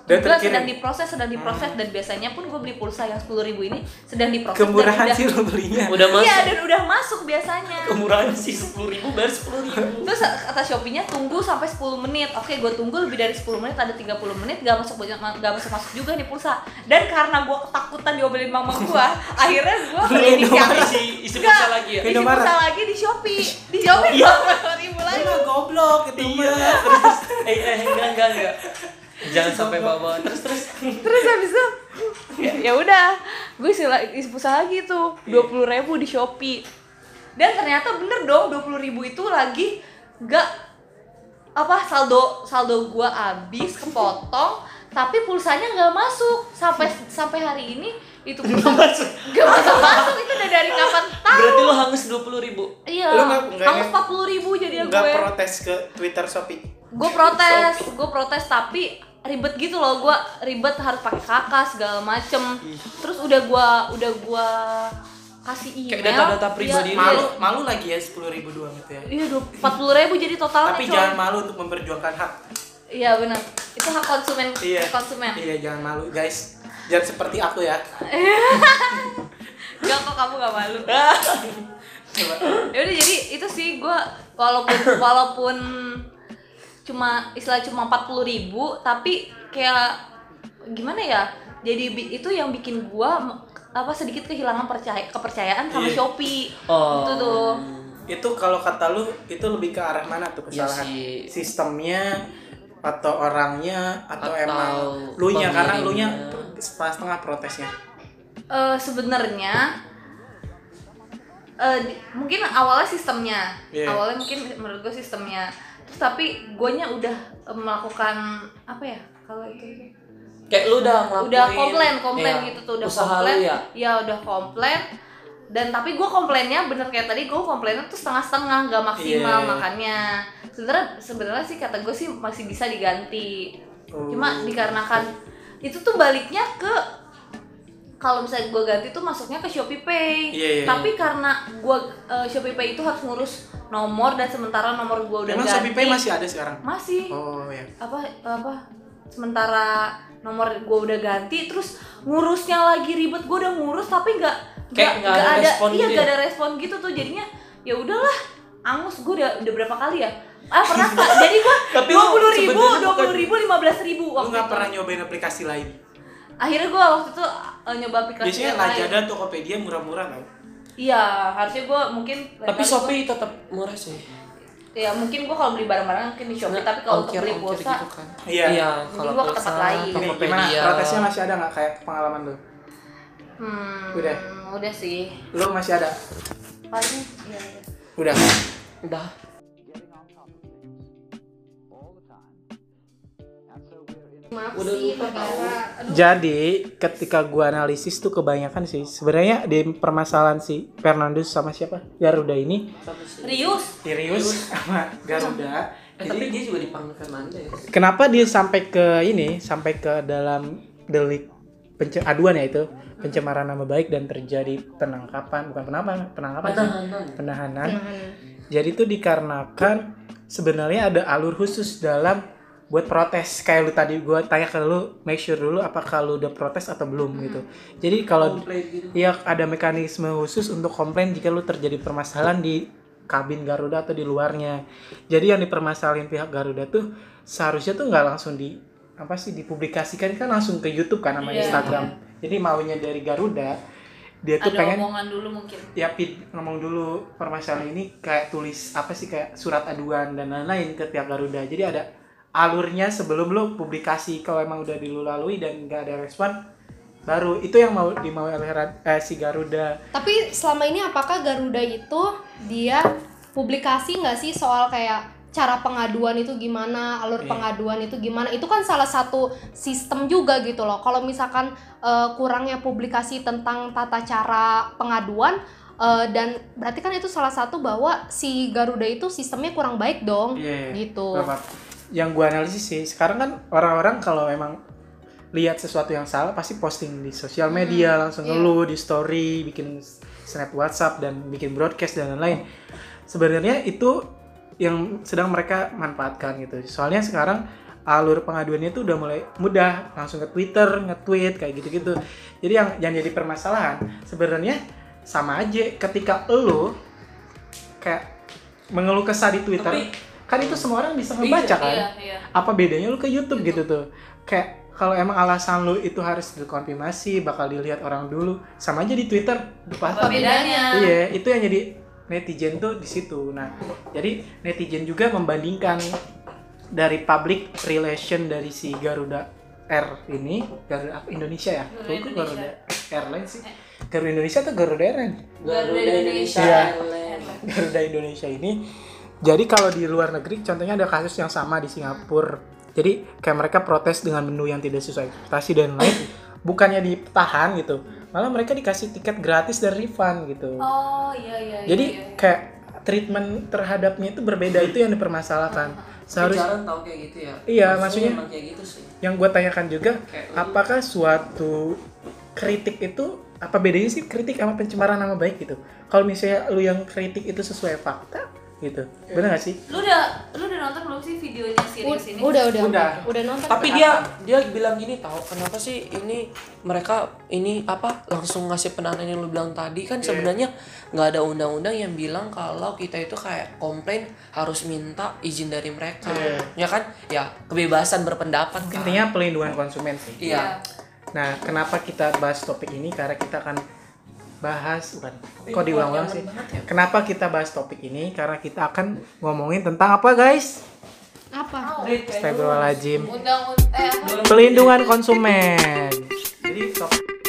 Speaker 1: Dan
Speaker 4: kebetulan
Speaker 1: terkirim.
Speaker 4: sedang diproses sedang diproses dan biasanya pun gue beli pulsa yang sepuluh ribu ini sedang diproses
Speaker 1: kemurahan
Speaker 4: dan udah
Speaker 1: sih lo belinya.
Speaker 3: Udah masuk.
Speaker 4: iya dan udah masuk biasanya.
Speaker 3: Kemurahan sih sepuluh ribu bayar sepuluh ribu.
Speaker 4: Terus kata Shopee-nya tunggu sampai 10 menit. Oke, gue tunggu lebih dari 10 menit, ada 30 menit gak masuk banyak gak masuk masuk juga nih pulsa. Dan karena gue ketakutan diomelin mama gue, [LAUGHS] akhirnya gue berinisiatif
Speaker 3: isi isi pulsa lagi ya?
Speaker 4: isi pulsa lagi di Shopee. Di Shopee dua puluh ribu lagi.
Speaker 1: Goblok itu
Speaker 3: iya eh eh enggak enggak enggak jangan [LAUGHS] sampai bawa terus terus.
Speaker 4: Terus habis itu ya, ya udah, gue lagi tuh dua puluh ribu di Shopee. Dan ternyata bener dong dua puluh ribu itu lagi gak apa saldo saldo gua habis kepotong tapi pulsanya nggak masuk. Sampai sampai hari ini itu pulsa
Speaker 3: masuk.
Speaker 4: Nggak masuk masuk. Itu udah dari kapan tahu?
Speaker 3: Berarti lu hangus dua puluh ribu?
Speaker 4: Iya
Speaker 1: nggak- nggak
Speaker 4: hangus empat puluh ribu jadi
Speaker 1: nggak
Speaker 4: gue.
Speaker 1: protes ke Twitter Shopee
Speaker 4: gue protes gue protes tapi ribet gitu loh gue ribet harus pakai kakak segala macem. Terus udah gua udah gua kasih email
Speaker 3: Kayak data-data pribadi
Speaker 4: Iya,
Speaker 3: lu
Speaker 1: malu malu lagi ya sepuluh ribu doang gitu ya.
Speaker 4: Iya empat puluh ribu jadi totalnya
Speaker 1: tapi jangan malu untuk memperjuangkan hak.
Speaker 4: Iya benar. Itu hak konsumen
Speaker 1: iya.
Speaker 4: konsumen.
Speaker 1: Iya jangan malu guys. Jangan seperti aku ya. [LAUGHS]
Speaker 4: Enggak kok kamu gak malu. [LAUGHS] Ya udah jadi itu sih gue walaupun walaupun cuma istilah cuma empat puluh ribu tapi kayak gimana ya jadi itu yang bikin gue apa sedikit kehilangan percaya kepercayaan sama
Speaker 1: Iya.
Speaker 4: Shopee
Speaker 3: Oh.
Speaker 4: itu tuh
Speaker 1: itu kalau kata lu itu lebih ke arah mana tuh
Speaker 3: Iya
Speaker 1: kesalahan
Speaker 3: sih.
Speaker 1: sistemnya atau orangnya atau,
Speaker 3: Atau
Speaker 1: emang lu nya karena lu nya
Speaker 3: pemiliknya.
Speaker 1: setengah-setengah protesnya
Speaker 4: Eh, sebenarnya eh, di- mungkin awalnya sistemnya
Speaker 1: Iya.
Speaker 4: awalnya mungkin menurut gue sistemnya terus tapi guanya udah melakukan apa ya kalau itu?
Speaker 3: Kayak lu udah ngelakuin.
Speaker 4: Udah komplain komplain
Speaker 3: iya,
Speaker 4: gitu tuh udah
Speaker 3: usaha
Speaker 4: komplain.
Speaker 3: lu ya
Speaker 4: udah komplain. Dan tapi gue komplainnya bener kayak tadi gue komplainnya tuh setengah-setengah nggak maksimal
Speaker 1: Iya.
Speaker 4: makanya sebenarnya sebenarnya sih kata gue sih masih bisa diganti.
Speaker 1: Oh.
Speaker 4: cuma dikarenakan itu tuh baliknya ke kalau misalnya gue ganti tuh masuknya ke Shopee Pay.
Speaker 1: Iya, iya,
Speaker 4: tapi karena gue eh, Shopee Pay itu harus ngurus nomor dan sementara nomor gue udah
Speaker 1: emang
Speaker 4: ganti
Speaker 1: Shopee Pay masih ada sekarang?
Speaker 4: Masih.
Speaker 1: Oh ya
Speaker 4: apa apa sementara nomor gue udah ganti terus ngurusnya lagi ribet gue udah ngurus tapi nggak
Speaker 3: nggak ada respon
Speaker 4: iya
Speaker 3: gitu
Speaker 4: nggak
Speaker 3: ya?
Speaker 4: ada respon gitu tuh jadinya ya udahlah angus gue udah udah berapa kali ya? Ah pernah nggak? Jadi [LAUGHS]
Speaker 1: Tapi
Speaker 4: dua
Speaker 1: lu
Speaker 4: puluh ribu dua puluh ribu lima belas ribu
Speaker 1: Lu
Speaker 4: waktu
Speaker 1: nggak
Speaker 4: itu.
Speaker 1: pernah nyobain aplikasi lain?
Speaker 4: Akhirnya gua waktu itu uh, nyoba aplikasi
Speaker 1: Biasanya
Speaker 4: yang lain.
Speaker 1: Lazada, Tokopedia murah-murah kan?
Speaker 4: iya harusnya gua mungkin
Speaker 3: Tapi
Speaker 4: kali gua-
Speaker 3: Shopee tetap murah sih.
Speaker 4: ya mungkin gua kalau beli barang-barang mungkin di Shopee
Speaker 3: Nggak,
Speaker 4: tapi kalau untuk beli pulsa
Speaker 3: gitu kan.
Speaker 1: Iya.
Speaker 3: Iya, kalau
Speaker 4: gua ke tempat lain.
Speaker 1: Ini gimana?
Speaker 3: Tokopedia.
Speaker 1: Protesnya masih ada nggak kayak pengalaman lu?
Speaker 4: hmm,
Speaker 1: Udah.
Speaker 4: udah sih
Speaker 1: Lu masih ada?
Speaker 4: paling iya, iya.
Speaker 1: Udah.
Speaker 3: Udah.
Speaker 2: Maaf
Speaker 3: Udah
Speaker 2: sih,
Speaker 3: lupa
Speaker 2: negara. Aduh,
Speaker 1: Jadi ketika gua analisis tuh kebanyakan sih sebenarnya di permasalahan si Fernandus sama siapa Garuda ini.
Speaker 4: Rius
Speaker 1: Sirius sama Garuda.
Speaker 3: Eh, tapi dia juga dipanggil Fernandes.
Speaker 1: Kenapa dia sampai ke ini sampai ke dalam delik pence aduan ya itu pencemaran nama baik dan terjadi penangkapan bukan penangkapan penangkapan sih
Speaker 3: Penahanan.
Speaker 1: penahanan.
Speaker 2: penahanan.
Speaker 1: Jadi itu dikarenakan sebenarnya ada alur khusus dalam buat protes kayak lu tadi gua tanya ke lu make sure dulu apakah lu udah protes atau belum gitu. Jadi kalau
Speaker 3: gitu.
Speaker 1: Iya ada mekanisme khusus untuk komplain jika lu terjadi permasalahan di kabin Garuda atau di luarnya. Jadi yang dipermasalahin pihak Garuda tuh seharusnya tuh nggak langsung di apa sih dipublikasikan kan langsung ke YouTube kan sama
Speaker 4: Iya.
Speaker 1: Instagram. Jadi maunya dari Garuda dia tuh
Speaker 4: ada
Speaker 1: pengen
Speaker 4: omongan dulu mungkin
Speaker 1: ya Pit, ngomong dulu permasalahan ini kayak tulis apa sih kayak surat aduan dan lain-lain ke pihak Garuda. Jadi ada alurnya sebelum lu publikasi kalau emang udah dilalui dan nggak ada respon baru itu yang mau dimau oleh eh, si Garuda
Speaker 2: Tapi selama ini apakah Garuda itu dia publikasi nggak sih soal kayak cara pengaduan itu gimana, alur
Speaker 1: Iya.
Speaker 2: pengaduan itu gimana? Itu kan salah satu sistem juga gitu loh. Kalau misalkan eh, kurangnya publikasi tentang tata cara pengaduan eh, dan berarti kan itu salah satu bahwa si Garuda itu sistemnya kurang baik dong.
Speaker 1: Iya,
Speaker 2: Gitu.
Speaker 1: Berapa? Yang gua analisis sih, sekarang kan orang-orang kalau memang lihat sesuatu yang salah pasti posting di sosial media, langsung
Speaker 2: iya.
Speaker 1: ngeluh di story, bikin snap WhatsApp dan bikin broadcast dan lain-lain. Sebenarnya itu yang sedang mereka manfaatkan gitu. Soalnya sekarang alur pengaduannya itu udah mulai mudah, langsung ke Twitter, nge-tweet kayak gitu-gitu. Jadi yang yang jadi permasalahan sebenarnya sama aja ketika lo kayak mengeluh kesah di Twitter
Speaker 3: Tapi-
Speaker 1: kan itu semua orang bisa ngebaca kan?
Speaker 4: iya iya.
Speaker 1: Apa bedanya lu ke YouTube gitu tuh? Kayak kalau emang alasan lu itu harus dikonfirmasi bakal dilihat orang dulu sama aja di Twitter
Speaker 4: apa bedanya?
Speaker 1: iya itu yang jadi netizen tuh di situ. Nah jadi netizen juga membandingkan dari public relation dari si Garuda R ini Garuda apa, Indonesia ya?
Speaker 4: Garuda
Speaker 1: Kok
Speaker 4: Indonesia.
Speaker 1: Garuda Airlines sih? Garuda Indonesia atau Garuda Airlines
Speaker 3: Garuda Indonesia.
Speaker 1: Iya.
Speaker 3: Airlines.
Speaker 1: Garuda Indonesia ini jadi kalau di luar negeri contohnya ada kasus yang sama di Singapura jadi kayak mereka protes dengan menu yang tidak sesuai ekspektasi dan lain bukannya ditahan gitu malah mereka dikasih tiket gratis dan refund gitu
Speaker 4: oh iya iya iya,
Speaker 1: jadi
Speaker 4: iya.
Speaker 1: kayak treatment terhadapnya itu berbeda itu yang dipermasalahkan seharusnya
Speaker 3: tahu kayak gitu ya.
Speaker 1: Iya,
Speaker 3: Maksudnya kayak gitu sih.
Speaker 1: yang gue tanyakan juga
Speaker 3: Kayak lu-
Speaker 1: apakah suatu kritik itu apa bedanya sih kritik sama pencemaran nama baik gitu kalau misalnya lu yang kritik itu sesuai fakta gitu. Bener gak sih?
Speaker 4: Lu udah lu udah nonton belum sih videonya Sirius ini?
Speaker 2: Udah, udah,
Speaker 1: Udah.
Speaker 2: udah nonton.
Speaker 3: Tapi dia dia bilang gini tahu kenapa sih ini mereka ini apa langsung ngasih penahanan yang lu bilang tadi? Kan
Speaker 1: Iya.
Speaker 3: sebenarnya nggak ada undang-undang yang bilang kalau kita itu kayak komplain harus minta izin dari mereka.
Speaker 1: Iya.
Speaker 3: ya kan? Ya kebebasan berpendapat kan.
Speaker 1: Intinya pelindungan konsumen sih.
Speaker 3: Iya.
Speaker 1: Nah kenapa kita bahas topik ini? Karena kita akan bahas. Bukan. Kok diulang-ulang sih? kenapa kita bahas topik ini? Karena kita akan ngomongin tentang apa guys?
Speaker 2: Apa?
Speaker 1: Astagfirullahaladzim.
Speaker 4: undang eh apa?
Speaker 1: pelindungan konsumen. Jadi topik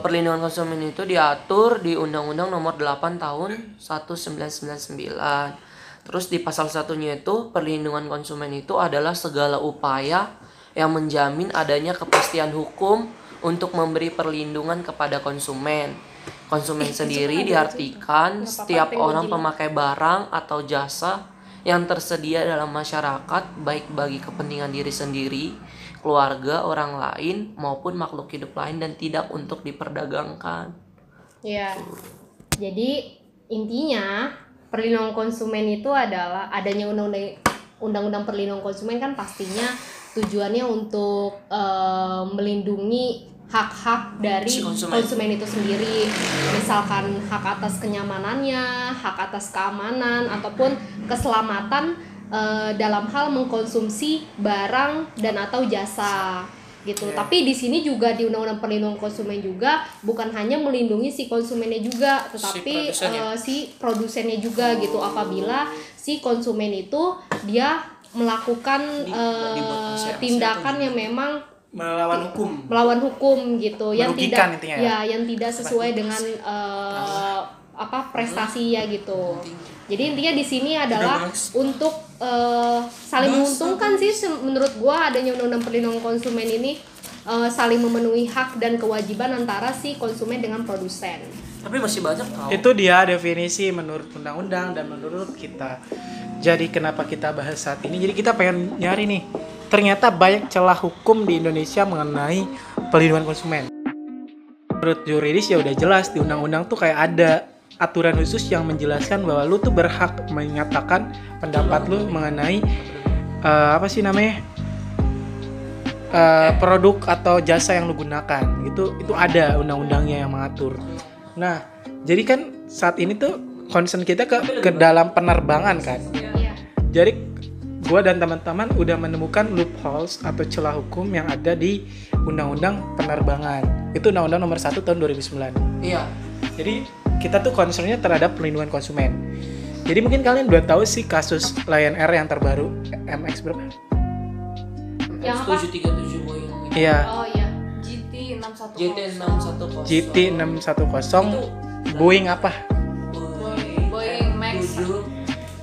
Speaker 3: perlindungan konsumen itu diatur di Undang-Undang Nomor 8 Tahun 1999. Terus di pasal satunya itu perlindungan konsumen itu adalah segala upaya yang menjamin adanya kepastian hukum untuk memberi perlindungan kepada konsumen. Konsumen sendiri diartikan setiap orang pemakai barang atau jasa yang tersedia dalam masyarakat baik bagi kepentingan diri sendiri, keluarga, orang lain maupun makhluk hidup lain dan tidak untuk diperdagangkan.
Speaker 2: Ya. Jadi intinya perlindungan konsumen itu adalah adanya undang-undang undang-undang perlindungan konsumen kan pastinya tujuannya untuk eh, melindungi hak-hak dari
Speaker 3: Si konsumen.
Speaker 2: konsumen. itu sendiri misalkan hak atas kenyamanannya hak atas keamanan ataupun keselamatan eh, dalam hal mengkonsumsi barang dan atau jasa gitu.
Speaker 1: Oke.
Speaker 2: tapi di sini juga di undang-undang perlindungan konsumen juga bukan hanya melindungi si konsumennya juga tetapi
Speaker 3: produsennya.
Speaker 2: eh, si produsennya juga gitu. Apabila si konsumen itu dia melakukan
Speaker 3: Di- sanksi
Speaker 2: tindakan yang memang
Speaker 1: melawan hukum.
Speaker 2: melawan hukum gitu. Yang
Speaker 1: Merugikan
Speaker 2: tidak
Speaker 1: intinya
Speaker 2: ya?
Speaker 1: ya?
Speaker 2: yang tidak sesuai dengan eh, apa prestasi ya gitu jadi intinya di sini adalah untuk eh, saling menguntungkan sih menurut gua adanya undang-undang perlindungan konsumen ini eh, saling memenuhi hak dan kewajiban antara si konsumen dengan produsen.
Speaker 3: Tapi masih banyak tau.
Speaker 1: itu dia definisi menurut undang-undang dan menurut kita. Jadi kenapa kita bahas saat ini? Jadi kita pengen nyari nih ternyata banyak celah hukum di Indonesia mengenai perlindungan konsumen. Menurut yuridis ya udah jelas di undang-undang tuh kayak ada aturan khusus yang menjelaskan bahwa lu tuh berhak menyatakan pendapat lu mengenai eh, apa sih namanya Eh, produk atau jasa yang lu gunakan. Gitu itu ada undang-undangnya yang mengatur. Nah jadi kan saat ini tuh concern kita ke ke dalam penerbangan kan? Jadi gua dan teman-teman udah menemukan loopholes atau celah hukum yang ada di undang-undang penerbangan. Itu undang-undang nomor 1 tahun 2009
Speaker 3: Iya.
Speaker 1: jadi kita tuh concernnya terhadap perlindungan konsumen. Jadi mungkin kalian udah tahu sih kasus Lion Air yang terbaru MX berapa?
Speaker 2: Yang apa?
Speaker 3: 737 Boeing.
Speaker 1: Iya,
Speaker 2: oh iya
Speaker 4: GT 610
Speaker 3: JT 610.
Speaker 1: GT 610 Boeing apa?
Speaker 3: Boeing,
Speaker 4: Boeing Max.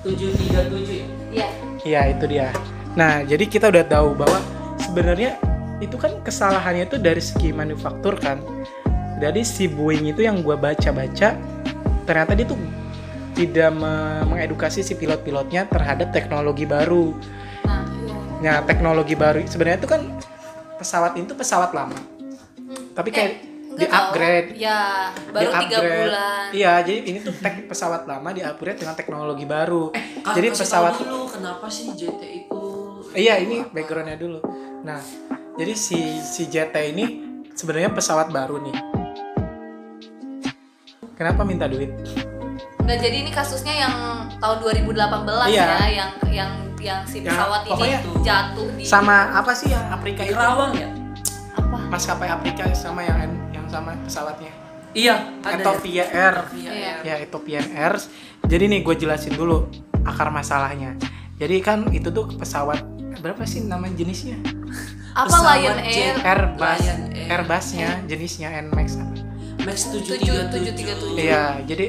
Speaker 3: 737 ya.
Speaker 4: Iya.
Speaker 1: Iya itu dia. Nah jadi kita udah tahu bahwa sebenarnya itu kan kesalahannya itu dari segi manufaktur kan. Jadi si Boeing itu yang gua baca-baca ternyata dia tuh tidak me- mengedukasi si pilot-pilotnya terhadap teknologi baru.
Speaker 4: Nah, iya.
Speaker 1: Nah, teknologi baru sebenarnya itu kan pesawat itu pesawat lama. Tapi kayak
Speaker 4: Enggak
Speaker 1: di upgrade.
Speaker 4: tahu. Ya, baru tiga bulan.
Speaker 1: Iya, jadi ini tuh tek pesawat lama di upgrade dengan teknologi baru.
Speaker 3: Ka-
Speaker 1: jadi
Speaker 3: kasih
Speaker 1: pesawat
Speaker 3: tahu dulu kenapa sih JT itu
Speaker 1: Iya, ini backgroundnya dulu. Nah, jadi si si JT ini sebenarnya pesawat baru nih. Kenapa minta duit?
Speaker 4: Nggak jadi ini kasusnya yang tahun 2018
Speaker 1: Iya.
Speaker 4: ya, yang yang yang si
Speaker 1: Ya,
Speaker 4: pesawat ini
Speaker 1: pokoknya
Speaker 4: jatuh di
Speaker 1: Sama apa sih yang Afrika itu?
Speaker 3: Rawang ya?
Speaker 4: apa?
Speaker 1: Maskapai Afrika sama yang yang sama pesawatnya.
Speaker 3: Iya, ada
Speaker 1: Ethiopia Air.
Speaker 3: Ethiopia
Speaker 4: Iya.
Speaker 3: Air.
Speaker 1: ya Ethiopian Air. Jadi nih gue jelasin dulu akar masalahnya. Jadi kan itu tuh pesawat berapa sih nama jenisnya?
Speaker 4: Apa
Speaker 3: Pesawat
Speaker 4: Lion. Air?
Speaker 1: Airbus.
Speaker 3: Lion Air.
Speaker 1: Airbusnya jenisnya Nmax. apa?
Speaker 3: Max
Speaker 4: 737.
Speaker 3: 737.
Speaker 1: Iya, jadi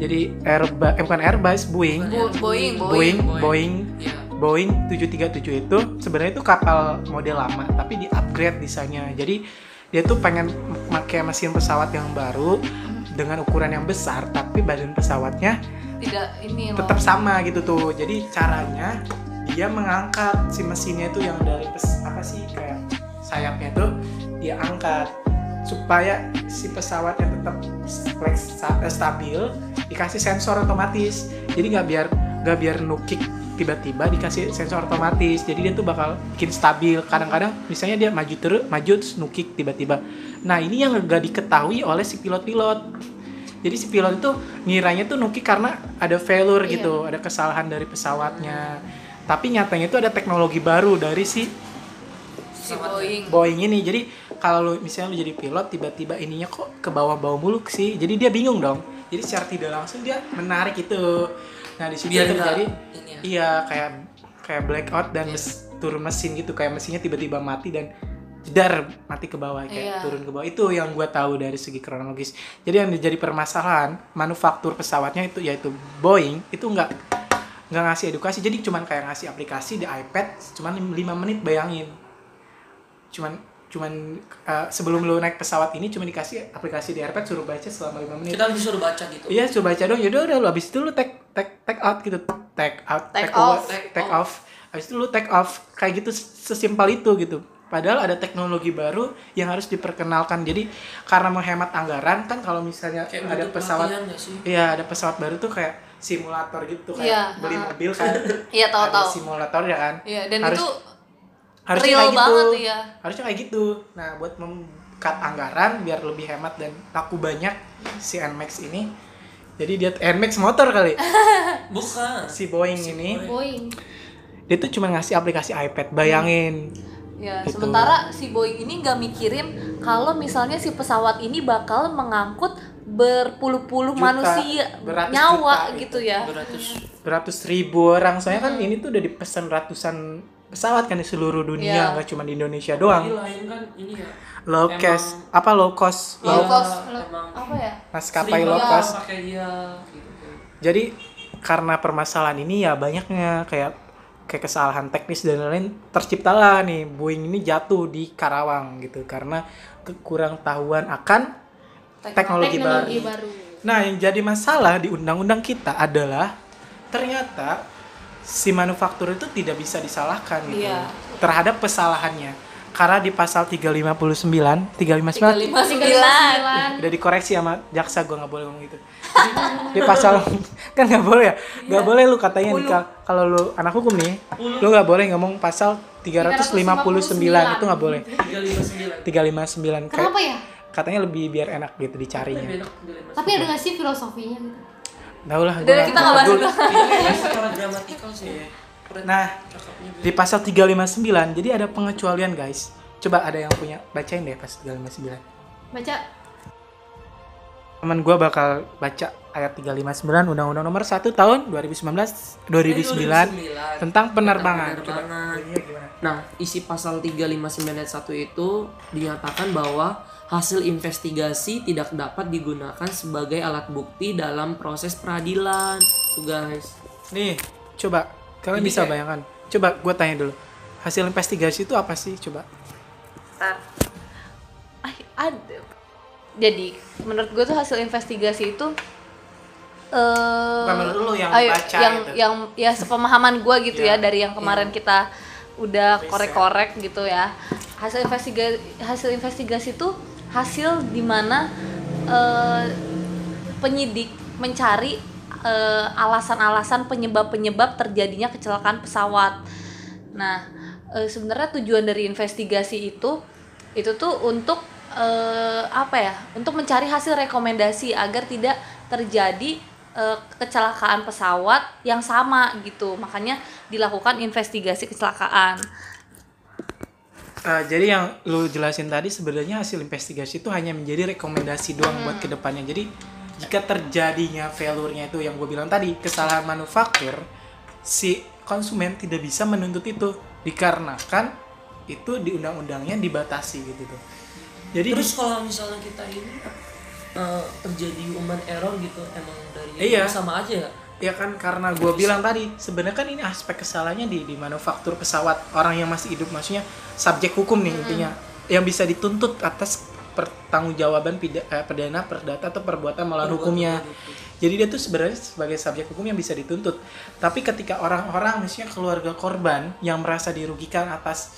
Speaker 1: jadi Airbus eh, bukan Airbus, Boeing.
Speaker 4: Bo- Boeing,
Speaker 1: Boeing,
Speaker 3: Boeing.
Speaker 1: Boeing,
Speaker 3: Iya.
Speaker 1: Boeing 737 itu sebenarnya itu kapal model lama tapi di upgrade desainnya. Jadi dia tuh pengen pakai mesin pesawat yang baru dengan ukuran yang besar tapi badan pesawatnya
Speaker 4: Tidak ini loh.
Speaker 1: tetap sama gitu tuh jadi caranya dia mengangkat si mesinnya itu yang dari pes, apa sih kayak sayapnya itu dia angkat supaya si pesawatnya tetap flex, eh, stabil dikasih sensor otomatis. Jadi nggak biar nggak biar nukik tiba-tiba dikasih sensor otomatis. Jadi dia tuh bakal bikin stabil. Kadang-kadang misalnya dia maju terus maju terus nukik tiba-tiba. Nah ini yang nggak diketahui oleh si pilot-pilot. Jadi si pilot itu ngiranya tuh nukik karena ada failure
Speaker 2: Iya.
Speaker 1: gitu ada kesalahan dari pesawatnya. Tapi nyatanya itu ada teknologi baru dari si
Speaker 4: si Boeing.
Speaker 1: Boeing ini jadi kalau lu misalnya lu jadi pilot tiba-tiba ininya kok ke bawah-bawah muluk sih. Jadi dia bingung dong. Jadi secara tidak langsung dia menarik itu. Nah di
Speaker 3: nggak
Speaker 1: terjadi
Speaker 3: ya.
Speaker 1: iya kayak kayak blackout dan mes- turun mesin gitu. Kayak mesinnya tiba-tiba mati dan jedar mati ke bawah kayak
Speaker 4: Iya.
Speaker 1: turun ke bawah. Itu yang gue tahu dari segi kronologis. Jadi yang menjadi permasalahan manufaktur pesawatnya itu yaitu Boeing itu nggak nggak ngasih edukasi. Jadi cuman kayak ngasih aplikasi di iPad cuman 5 menit bayangin cuman cuman uh, sebelum lu naik pesawat ini cuma dikasih aplikasi di iPad suruh baca selama 5 menit
Speaker 3: Kita disuruh baca gitu.
Speaker 1: Iya, coba baca dong. Yaudah udah lu habis itu lu take take take out gitu. Take out,
Speaker 4: Take
Speaker 1: away,
Speaker 4: off.
Speaker 1: take,
Speaker 3: Take
Speaker 1: off. Habis itu lu take off. Kayak gitu sesimpel itu gitu. Padahal ada teknologi baru yang harus diperkenalkan. Jadi karena menghemat anggaran kan kalau misalnya
Speaker 3: Kayak
Speaker 1: ada pesawat? Iya, ada pesawat baru tuh kayak simulator gitu kayak
Speaker 4: Iya,
Speaker 1: beli mobil kan.
Speaker 4: Iya, tahu
Speaker 1: Ada
Speaker 4: tahu.
Speaker 1: simulator ya kan.
Speaker 4: Iya, dan
Speaker 1: Harus-
Speaker 4: itu
Speaker 1: harusnya
Speaker 4: Real
Speaker 1: kayak gitu
Speaker 4: banget ya.
Speaker 1: harusnya kayak gitu nah buat mengkat anggaran biar lebih hemat dan laku banyak si Nmax ini jadi dia Nmax motor kali [LAUGHS]
Speaker 3: Bukan.
Speaker 1: si Boeing
Speaker 3: Si
Speaker 1: ini
Speaker 3: Boeing.
Speaker 1: Dia tuh cuma ngasih aplikasi iPad bayangin
Speaker 4: Ya,
Speaker 1: Gitu.
Speaker 4: sementara si Boeing ini nggak mikirin kalau misalnya si pesawat ini bakal mengangkut berpuluh-puluh
Speaker 1: Juta,
Speaker 4: manusia
Speaker 1: beratus
Speaker 4: nyawa
Speaker 1: juta
Speaker 4: gitu ya.
Speaker 3: Beratus.
Speaker 1: beratus ribu orang soalnya kan ini tuh udah dipesan ratusan pesawat kan di seluruh dunia
Speaker 4: Iya.
Speaker 1: nggak cuma di Indonesia
Speaker 3: Ini
Speaker 1: doang
Speaker 3: lain kan ini ya.
Speaker 1: low cost apa low cost
Speaker 4: Low
Speaker 1: low
Speaker 3: Iya,
Speaker 4: cost,
Speaker 3: emang
Speaker 4: Apa ya?
Speaker 1: maskapai low cost
Speaker 3: pakai dia gitu.
Speaker 1: jadi karena permasalahan ini ya banyaknya kayak kayak kesalahan teknis dan lain-lain terciptalah nih Boeing ini jatuh di Karawang gitu karena kekurang tahuan akan teknologi,
Speaker 2: Teknologi
Speaker 1: baru.
Speaker 2: baru.
Speaker 1: Nah, yang jadi masalah di undang-undang kita adalah ternyata si manufaktur itu tidak bisa disalahkan gitu
Speaker 4: Iya.
Speaker 1: terhadap kesalahannya. Karena di pasal 359, 359
Speaker 4: 359.
Speaker 1: udah dikoreksi sama jaksa gue nggak boleh ngomong gitu di pasal [LAUGHS] kan nggak boleh ya nggak boleh lu katanya nih kal- kalau lu anak hukum nih lu nggak boleh ngomong pasal 359 itu nggak boleh
Speaker 3: 359.
Speaker 1: 359 kayak
Speaker 2: Kenapa ya?
Speaker 1: katanya lebih biar enak gitu dicarinya
Speaker 3: 359.
Speaker 2: Tapi ada nggak sih filosofinya gitu?
Speaker 1: Tahu lah
Speaker 4: Udah, kita nggak bahas
Speaker 1: dulu.
Speaker 4: itu.
Speaker 3: Iya, secara gramatikal sih.
Speaker 1: Nah, di pasal 359 jadi ada pengecualian guys coba ada yang punya bacain deh pasal 359
Speaker 2: Baca
Speaker 1: teman gue bakal baca ayat 359 Undang-Undang Nomor 1 tahun 2019 2009 tentang penerbangan. Coba
Speaker 3: penerbangan.
Speaker 1: gimana?
Speaker 3: Nah, isi pasal 359 ayat 1 itu dinyatakan bahwa hasil investigasi tidak dapat digunakan sebagai alat bukti dalam proses peradilan. Tuh guys.
Speaker 1: Nih, coba kalian
Speaker 3: Ini
Speaker 1: bisa
Speaker 3: kayak-
Speaker 1: bayangkan. Coba gue tanya dulu. Hasil investigasi itu apa sih? Coba.
Speaker 4: Ah, ada. Jadi, menurut gue tuh hasil investigasi itu eh
Speaker 1: Bukan menurut lu yang
Speaker 4: ayo,
Speaker 1: baca
Speaker 4: yang
Speaker 1: gitu.
Speaker 4: yang ya sepemahaman gue gitu
Speaker 1: Iya,
Speaker 4: ya dari yang kemarin kita udah korek-korek gitu ya hasil investigasi hasil investigasi itu hasil di mana eh, penyidik mencari eh, alasan-alasan penyebab-penyebab terjadinya kecelakaan pesawat. Nah eh, sebenarnya tujuan dari investigasi itu itu tuh untuk eh, apa ya untuk mencari hasil rekomendasi agar tidak terjadi kecelakaan pesawat yang sama gitu. Makanya dilakukan investigasi kecelakaan
Speaker 1: Eh, jadi yang lu jelasin tadi sebenarnya hasil investigasi itu hanya menjadi rekomendasi doang buat ke depannya. Jadi jika terjadinya failure-nya itu yang gue bilang tadi kesalahan manufaktur, si konsumen tidak bisa menuntut itu dikarenakan itu di undang-undangnya dibatasi gitu tuh. Jadi
Speaker 3: Terus kalau misalnya kita ini eh, terjadi human error gitu emang dari
Speaker 1: Iya.
Speaker 3: sama aja ya?
Speaker 1: Ya kan karena gue bilang tadi sebenarnya kan ini aspek kesalahannya di di manufaktur pesawat orang yang masih hidup maksudnya subjek hukum nih intinya yang bisa dituntut atas pertanggungjawaban pida- eh, pidana perdata atau perbuatan melawan hukumnya. jadi dia tuh sebenarnya sebagai subjek hukum yang bisa dituntut. Tapi ketika orang-orang misalnya keluarga korban yang merasa dirugikan atas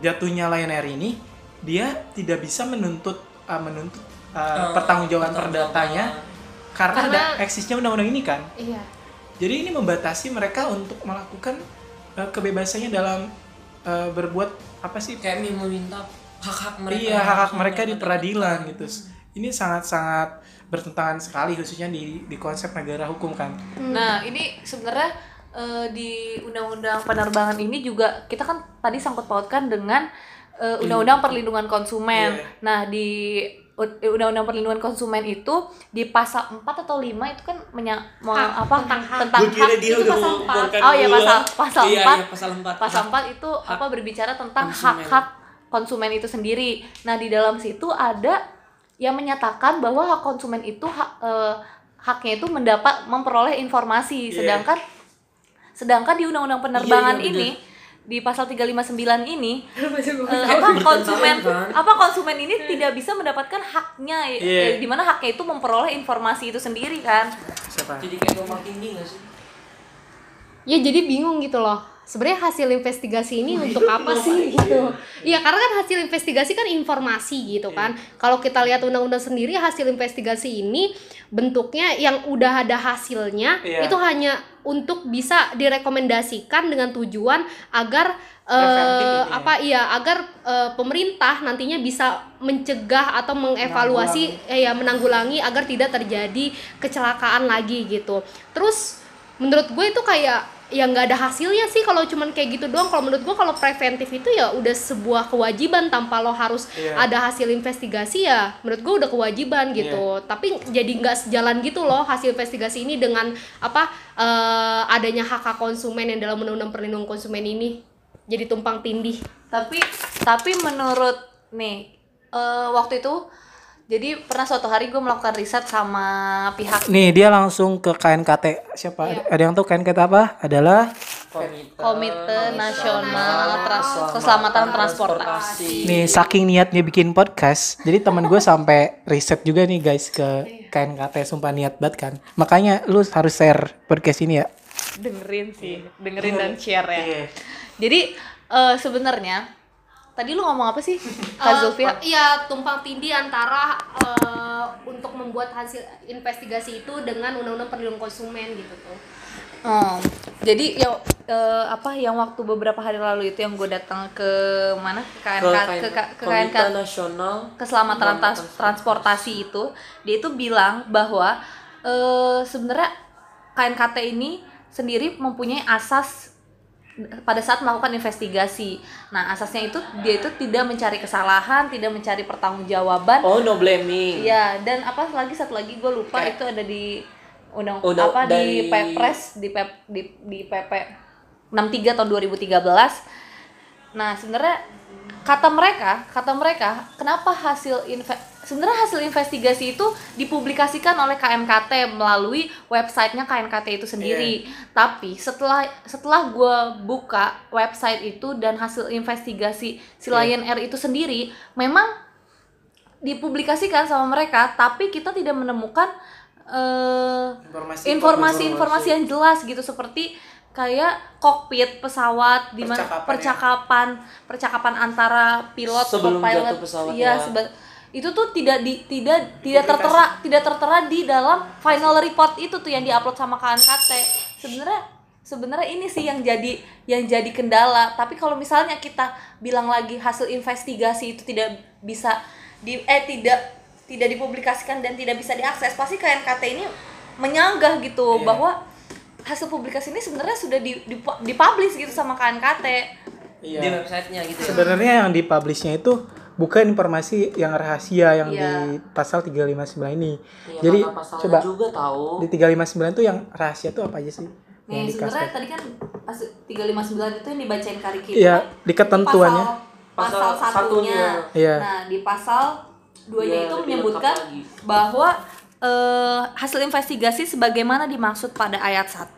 Speaker 1: jatuhnya Lion Air ini dia tidak bisa menuntut eh, menuntut pertanggungjawaban
Speaker 3: pertanggungjawaban.
Speaker 1: perdatanya karena,
Speaker 2: Karena-
Speaker 1: ada eksisnya undang-undang ini kan
Speaker 2: iya.
Speaker 1: jadi ini membatasi mereka untuk melakukan eh, kebebasannya dalam eh, berbuat apa sih?
Speaker 3: Kayak mi- meminta hak-hak mereka.
Speaker 1: iya hak-hak mereka di peradilan gitu. Ini sangat-sangat bertentangan sekali khususnya di di konsep negara hukum kan.
Speaker 4: Nah, ini sebenarnya eh, di undang-undang penerbangan ini juga kita kan tadi sangkut pautkan dengan undang-undang perlindungan konsumen.
Speaker 1: Iya.
Speaker 4: Nah, di undang-undang perlindungan konsumen itu di pasal 4 atau 5 itu kan menya, mau
Speaker 2: Hak,
Speaker 4: apa
Speaker 2: tentang hak.
Speaker 4: tentang
Speaker 3: kira
Speaker 4: hak
Speaker 3: dia
Speaker 2: itu
Speaker 3: udah
Speaker 2: pasal
Speaker 3: mau
Speaker 2: empat.
Speaker 3: bukan
Speaker 4: Oh iya pasal pasal
Speaker 3: Iya,
Speaker 4: 4.
Speaker 3: iya, pasal 4.
Speaker 4: Pasal
Speaker 3: Hak
Speaker 4: 4 itu apa berbicara tentang
Speaker 3: konsumen.
Speaker 4: hak-hak konsumen itu sendiri. Nah, di dalam situ ada yang menyatakan bahwa hak konsumen itu hak eh, haknya itu mendapat memperoleh informasi.
Speaker 1: Iya.
Speaker 4: Sedangkan sedangkan di undang-undang penerbangan
Speaker 3: Iya, iya,
Speaker 4: ini di pasal 359 ini eh,
Speaker 3: Eh,
Speaker 4: apa
Speaker 3: bertentangan,
Speaker 4: konsumen apa konsumen ini tidak bisa mendapatkan haknya
Speaker 1: Iya.
Speaker 4: eh, di mana haknya itu memperoleh informasi itu sendiri kan.
Speaker 1: Siapa?
Speaker 3: Jadi kayak gak sih?
Speaker 2: Ya jadi bingung gitu loh. Sebenarnya hasil investigasi ini untuk apa sih gitu? Iya karena kan hasil investigasi kan informasi gitu kan. Kalau kita lihat undang-undang sendiri hasil investigasi ini bentuknya yang udah ada hasilnya
Speaker 1: Iya.
Speaker 2: itu hanya untuk bisa direkomendasikan dengan tujuan agar eh,
Speaker 1: Preventif ini ya.
Speaker 2: apa iya agar eh, pemerintah nantinya bisa mencegah atau mengevaluasi eh, ya menanggulangi agar tidak terjadi kecelakaan lagi gitu. Terus menurut gue itu kayak ya nggak ada hasilnya sih kalau cuman kayak gitu doang. Kalau menurut gue kalau preventif itu ya udah sebuah kewajiban. Tanpa lo harus
Speaker 1: Iya.
Speaker 2: ada hasil investigasi ya menurut gue udah kewajiban gitu. Tapi jadi nggak sejalan gitu loh hasil investigasi ini dengan apa eh, adanya hak hak konsumen yang dalam undang-undang perlindungan konsumen ini. Jadi tumpang tindih.
Speaker 4: Tapi tapi menurut nih eh, waktu itu jadi pernah suatu hari gue melakukan riset sama pihak
Speaker 1: Nih dia langsung ke KNKT siapa?
Speaker 2: Iya.
Speaker 1: Ada yang tahu KNKT apa? Adalah
Speaker 3: Komite,
Speaker 4: Komite Nasional Tra- Keselamatan Transportasi.
Speaker 1: nih saking niatnya bikin podcast, jadi teman gue sampai riset juga nih guys ke KNKT sumpah niat banget kan. Makanya lu harus share podcast ini ya.
Speaker 4: dengerin sih dengerin dan share ya
Speaker 1: Iya.
Speaker 4: jadi eh, sebenarnya tadi lu ngomong apa sih? Kak
Speaker 2: Eh,
Speaker 4: Zulfia?
Speaker 2: iya tumpang tindih antara eh, untuk membuat hasil investigasi itu dengan undang-undang perlindungan konsumen gitu tuh.
Speaker 4: Oh, jadi ya eh, apa yang waktu beberapa hari lalu itu yang gue datang ke mana? Ke KNK ke, ke, ke KNK
Speaker 3: Nasional
Speaker 4: keselamatan trans- transportasi itu dia itu bilang bahwa eh, sebenarnya KNKT ini sendiri mempunyai asas pada saat melakukan investigasi. Nah, asasnya itu dia itu tidak mencari kesalahan, tidak mencari pertanggungjawaban.
Speaker 3: Oh no blaming.
Speaker 4: Iya, dan apa lagi satu lagi gue lupa
Speaker 3: Kayak-
Speaker 4: itu ada di undang
Speaker 3: Undang-
Speaker 4: apa
Speaker 3: dari-
Speaker 4: di Pepres di Pep di di PP 63 tahun 2013. Nah, sebenarnya kata mereka, kata mereka, kenapa hasil sebenarnya hasil investigasi itu dipublikasikan oleh KMKT melalui websitenya KNKT itu sendiri. Tapi setelah setelah gue buka website itu dan hasil investigasi si Lion Air itu sendiri, memang dipublikasikan sama mereka, tapi kita tidak menemukan eh, informasi-informasi yang jelas gitu. Seperti kayak kokpit pesawat di mana
Speaker 1: Percakapan ya.
Speaker 4: percakapan antara pilot
Speaker 3: Sebelum
Speaker 4: co-pilot
Speaker 3: jatuh pesawat,
Speaker 4: iya
Speaker 3: ya.
Speaker 4: itu tuh tidak di tidak tidak tertera tidak tertera di dalam final report itu tuh yang diupload sama KNKT sebenarnya sebenarnya ini sih yang jadi yang jadi kendala tapi kalau misalnya kita bilang lagi hasil investigasi itu tidak bisa di eh tidak tidak dipublikasikan dan tidak bisa diakses pasti KNKT ini menyanggah gitu
Speaker 1: Iya.
Speaker 4: bahwa hasil publikasi ini sebenarnya sudah di, di, dipublish gitu sama KNKT
Speaker 3: Di
Speaker 1: Iya.
Speaker 3: websitenya gitu ya.
Speaker 1: Sebenarnya yang dipublishnya itu bukan informasi yang rahasia yang
Speaker 4: Iya.
Speaker 1: di pasal 359 ini.
Speaker 3: Iya,
Speaker 1: Jadi coba
Speaker 3: juga tahu.
Speaker 1: di 359 tuh yang rahasia tuh apa aja sih?
Speaker 4: Nih
Speaker 1: Yang
Speaker 4: sebenarnya
Speaker 1: dikasih.
Speaker 4: tadi kan pas 359 itu yang dibacain Kariki
Speaker 1: Iya, di ketentuannya.
Speaker 4: pasal, pasal
Speaker 3: Pasal
Speaker 4: satunya.
Speaker 3: satunya.
Speaker 1: Iya.
Speaker 4: Nah, di pasal duanya
Speaker 3: Iya,
Speaker 4: itu menyebutkan bahwa eh, hasil investigasi sebagaimana dimaksud pada ayat 1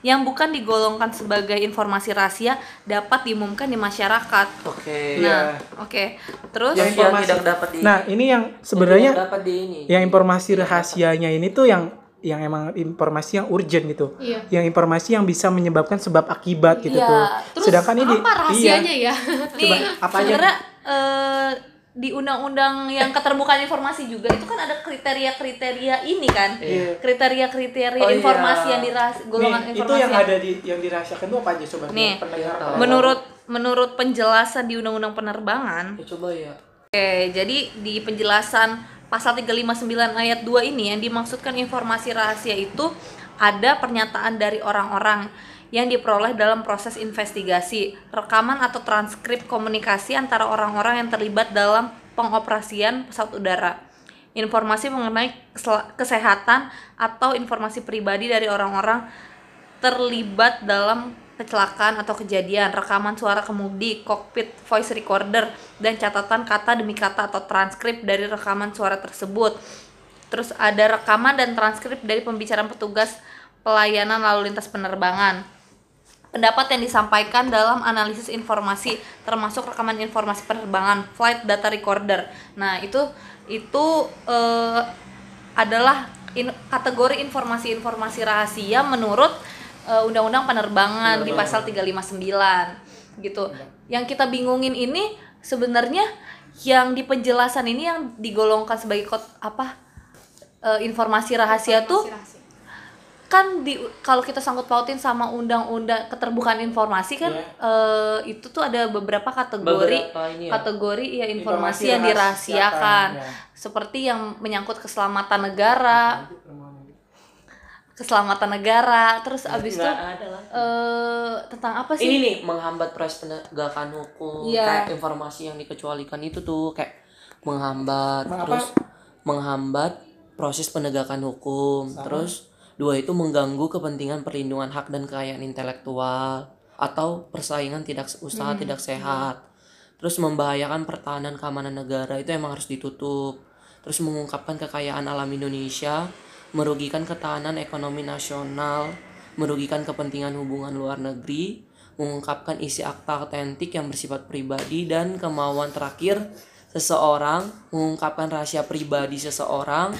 Speaker 4: yang bukan digolongkan sebagai informasi rahasia dapat diumumkan di masyarakat.
Speaker 3: Oke.
Speaker 1: Iya.
Speaker 4: Nah, oke. Terus
Speaker 1: Yang
Speaker 3: Yang
Speaker 1: informasi-
Speaker 3: tidak dapat di
Speaker 1: Nah, ini yang
Speaker 3: yang
Speaker 1: sebenarnya
Speaker 3: tidak dapat di ini.
Speaker 1: yang informasi rahasianya ini tuh yang yang emang informasi yang urgent gitu.
Speaker 2: Iya.
Speaker 1: Yang informasi yang bisa menyebabkan sebab akibat gitu
Speaker 4: Iya.
Speaker 1: tuh.
Speaker 2: terus
Speaker 1: Sedangkan ini
Speaker 2: apa rahasianya
Speaker 1: iya.
Speaker 2: ya
Speaker 4: nih
Speaker 1: Coba, apa aja?
Speaker 4: sebenarnya eh, di undang-undang yang keterbukaan informasi juga itu kan ada kriteria-kriteria ini kan?
Speaker 1: Iya.
Speaker 4: kriteria-kriteria
Speaker 3: Oh, iya.
Speaker 4: informasi yang dirahas golongan
Speaker 1: Nih, itu
Speaker 4: informasi
Speaker 1: yang ada di yang dirahasiakan tuh apa aja coba?
Speaker 4: Nih,
Speaker 1: pendengar
Speaker 3: Iya,
Speaker 4: menurut menurut penjelasan di undang-undang penerbangan.
Speaker 3: Ya, coba ya.
Speaker 4: Oke, jadi di penjelasan pasal 359 ayat 2 ini yang dimaksudkan informasi rahasia itu ada pernyataan dari orang-orang yang diperoleh dalam proses investigasi, rekaman atau transkrip komunikasi antara orang-orang yang terlibat dalam pengoperasian pesawat udara. Informasi mengenai kesehatan atau informasi pribadi dari orang-orang terlibat dalam kecelakaan atau kejadian, rekaman suara kemudi, kokpit, voice recorder, dan catatan kata demi kata atau transkrip dari rekaman suara tersebut. Terus ada rekaman dan transkrip dari pembicaraan petugas pelayanan lalu lintas penerbangan. Pendapat yang disampaikan dalam analisis informasi termasuk rekaman informasi penerbangan, flight data recorder. Nah, itu itu eh, adalah in- kategori informasi-informasi rahasia menurut eh, Undang-Undang Penerbangan di pasal 359 gitu. Yang kita bingungin ini sebenarnya yang di penjelasan ini yang digolongkan sebagai kot apa eh, informasi rahasia tuh
Speaker 2: Informasi rahasia.
Speaker 4: Kan di kalau kita sangkut pautin sama undang-undang keterbukaan informasi kan
Speaker 1: Iya.
Speaker 4: eh, itu tuh ada beberapa kategori
Speaker 3: Beberapa ini ya.
Speaker 4: kategori ya informasi,
Speaker 1: Informasi
Speaker 4: yang dirahasiakan
Speaker 1: ya.
Speaker 4: seperti yang menyangkut keselamatan negara keselamatan negara terus abis itu eh tentang apa sih
Speaker 3: Ini nih menghambat proses penegakan hukum,
Speaker 4: Iya.
Speaker 3: kayak informasi yang dikecualikan itu tuh kayak menghambat,
Speaker 1: Mengapa?
Speaker 3: terus menghambat proses penegakan hukum, terus dua itu mengganggu kepentingan perlindungan hak dan kekayaan intelektual atau persaingan tidak usaha
Speaker 1: Hmm.
Speaker 3: tidak sehat, terus membahayakan pertahanan keamanan negara itu emang harus ditutup, terus mengungkapkan kekayaan alam Indonesia, merugikan ketahanan ekonomi nasional, merugikan kepentingan hubungan luar negeri, mengungkapkan isi akta autentik yang bersifat pribadi dan kemauan terakhir seseorang, mengungkapkan rahasia pribadi seseorang,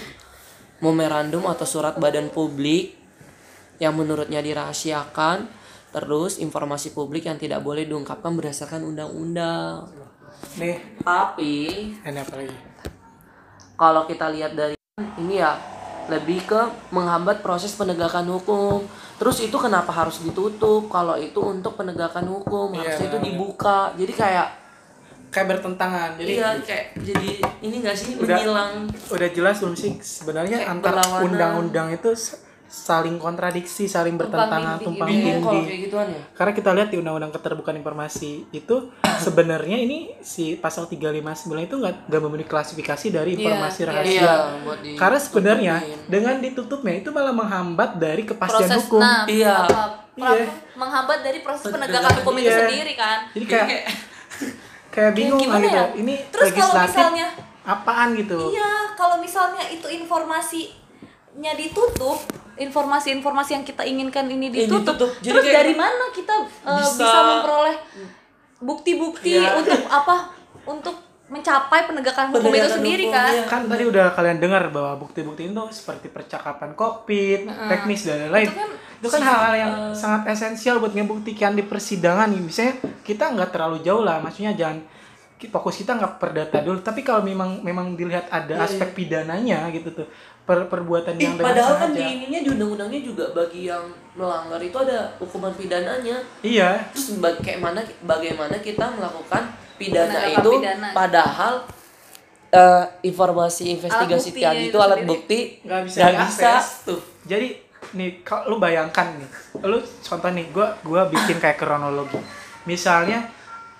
Speaker 3: memorandum atau surat badan publik yang menurutnya dirahasiakan, terus informasi publik yang tidak boleh diungkapkan berdasarkan undang-undang.
Speaker 1: nih
Speaker 3: Tapi
Speaker 1: ini apa lagi
Speaker 3: kalau kita lihat dari ini ya lebih ke menghambat proses penegakan hukum. Terus itu kenapa harus ditutup? Kalau itu untuk penegakan hukum
Speaker 1: Iya.
Speaker 3: harusnya itu dibuka. Jadi kayak
Speaker 1: kayak bertentangan jadi
Speaker 3: iya kayak jadi ini enggak sih
Speaker 1: Udah.
Speaker 3: menyilang
Speaker 1: udah jelas belum sih sebenarnya
Speaker 3: Kayak
Speaker 1: antara
Speaker 3: berlawanan.
Speaker 1: undang-undang itu saling kontradiksi, saling bertentangan,
Speaker 4: tindih
Speaker 1: tumpang
Speaker 4: gitu ya.
Speaker 3: kalau
Speaker 1: tindih.
Speaker 3: gituan ya.
Speaker 1: Karena kita lihat di undang-undang keterbukaan informasi itu [CLEARS THROAT] sebenarnya ini si pasal 359 itu nggak nggak memenuhi klasifikasi dari informasi
Speaker 4: iya,
Speaker 1: rahasia.
Speaker 3: Iya, buat di
Speaker 1: Karena sebenarnya
Speaker 3: tutupin.
Speaker 1: dengan ditutupnya itu malah menghambat dari kepastian
Speaker 4: proses
Speaker 1: hukum.
Speaker 4: nah
Speaker 3: Iya.
Speaker 1: Iya.
Speaker 4: menghambat dari proses
Speaker 3: Penegakan
Speaker 4: hukum itu
Speaker 1: iya.
Speaker 4: sendiri kan
Speaker 1: Jadi kayak kayak bingung
Speaker 4: gimana
Speaker 1: gitu.
Speaker 4: ya?
Speaker 1: Ini
Speaker 4: Terus kalau
Speaker 1: legislatif
Speaker 4: misalnya-
Speaker 1: apaan gitu.
Speaker 4: Iya, kalau misalnya itu informasinya ditutup, informasi-informasi yang kita inginkan ini ditutup,
Speaker 3: ditutup. Jadi
Speaker 4: terus
Speaker 3: kayak
Speaker 4: dari mana kita uh,
Speaker 3: bisa-
Speaker 4: bisa, memperoleh bukti-bukti
Speaker 3: Iya.
Speaker 4: untuk apa? Untuk mencapai penegakan hukum itu
Speaker 3: Penegakan
Speaker 4: sendiri
Speaker 3: hukum,
Speaker 4: kan?
Speaker 3: iya.
Speaker 1: Kan tadi udah kalian dengar bahwa bukti-bukti itu seperti percakapan kokpit, teknis dan lain-lain.
Speaker 4: Itu kan
Speaker 1: Itu kan hal-hal yang sangat esensial buat ngebuktikan di persidangan nih. Misalnya kita nggak terlalu jauh lah, maksudnya jangan fokus kita nggak perdata dulu. Tapi kalau memang memang dilihat ada aspek pidananya gitu tuh, per perbuatan
Speaker 3: Ih,
Speaker 1: yang
Speaker 3: padahal kan di
Speaker 1: sengaja.
Speaker 3: ininya di undang-undangnya juga bagi yang melanggar itu ada hukuman pidananya.
Speaker 1: Iya,
Speaker 3: Terus ba- kayak mana bagaimana kita melakukan pidana itu
Speaker 4: pidana.
Speaker 3: padahal eh, informasi investigasi tadi
Speaker 4: itu
Speaker 3: itu alat
Speaker 4: sendiri.
Speaker 3: bukti
Speaker 1: nggak bisa diakses.
Speaker 3: bisa tuh.
Speaker 1: Jadi nih kalau lu bayangkan nih, lu contoh nih, gua gua bikin kayak kronologi. Misalnya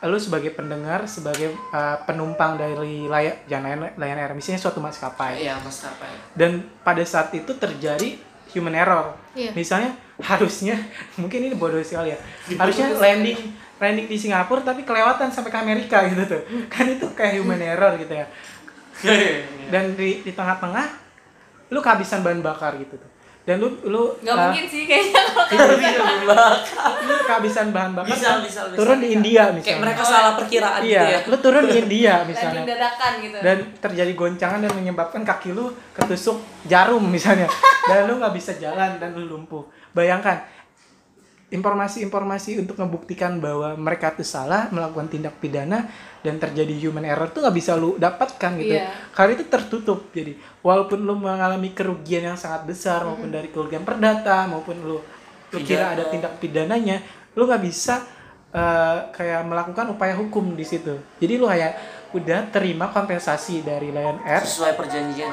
Speaker 1: lu sebagai pendengar, sebagai uh, penumpang dari layak jangan Lion Air, misalnya suatu maskapai.
Speaker 3: Iya maskapai.
Speaker 1: Dan pada saat itu terjadi human error.
Speaker 2: Iya.
Speaker 1: Misalnya harusnya [LAUGHS] mungkin ini bodoh sekali ya. Harusnya landing landing di Singapura tapi kelewatan sampai ke Amerika [LAUGHS] gitu tuh. Kan itu kayak human error gitu ya. Dan di di tengah-tengah lu kehabisan bahan bakar gitu tuh. Dan lu lu
Speaker 4: Nggak
Speaker 1: uh,
Speaker 4: mungkin sih kayaknya kalau
Speaker 1: lu kehabisan bahan bakar
Speaker 3: Bisa,
Speaker 1: kan
Speaker 3: bisa, bisa.
Speaker 1: turun di India misalnya.
Speaker 3: Kayak mereka salah perkiraan
Speaker 1: iya,
Speaker 3: gitu ya.
Speaker 1: lu turun di India misalnya.
Speaker 4: dadakan gitu.
Speaker 1: Dan terjadi goncangan dan menyebabkan kaki lu ketusuk jarum misalnya. Dan lu nggak bisa jalan dan lu lumpuh. Bayangkan informasi-informasi untuk membuktikan bahwa mereka itu salah melakukan tindak pidana dan terjadi human error tuh nggak bisa lu dapatkan gitu
Speaker 4: Iya.
Speaker 1: karena itu tertutup jadi walaupun lu mengalami kerugian yang sangat besar maupun dari kerugian perdata maupun lu lu kira ada
Speaker 3: Pidana.
Speaker 1: tindak pidananya lu nggak bisa eh, kayak melakukan upaya hukum di situ jadi lu kayak udah terima kompensasi dari Lion Air
Speaker 3: Sesuai perjanjian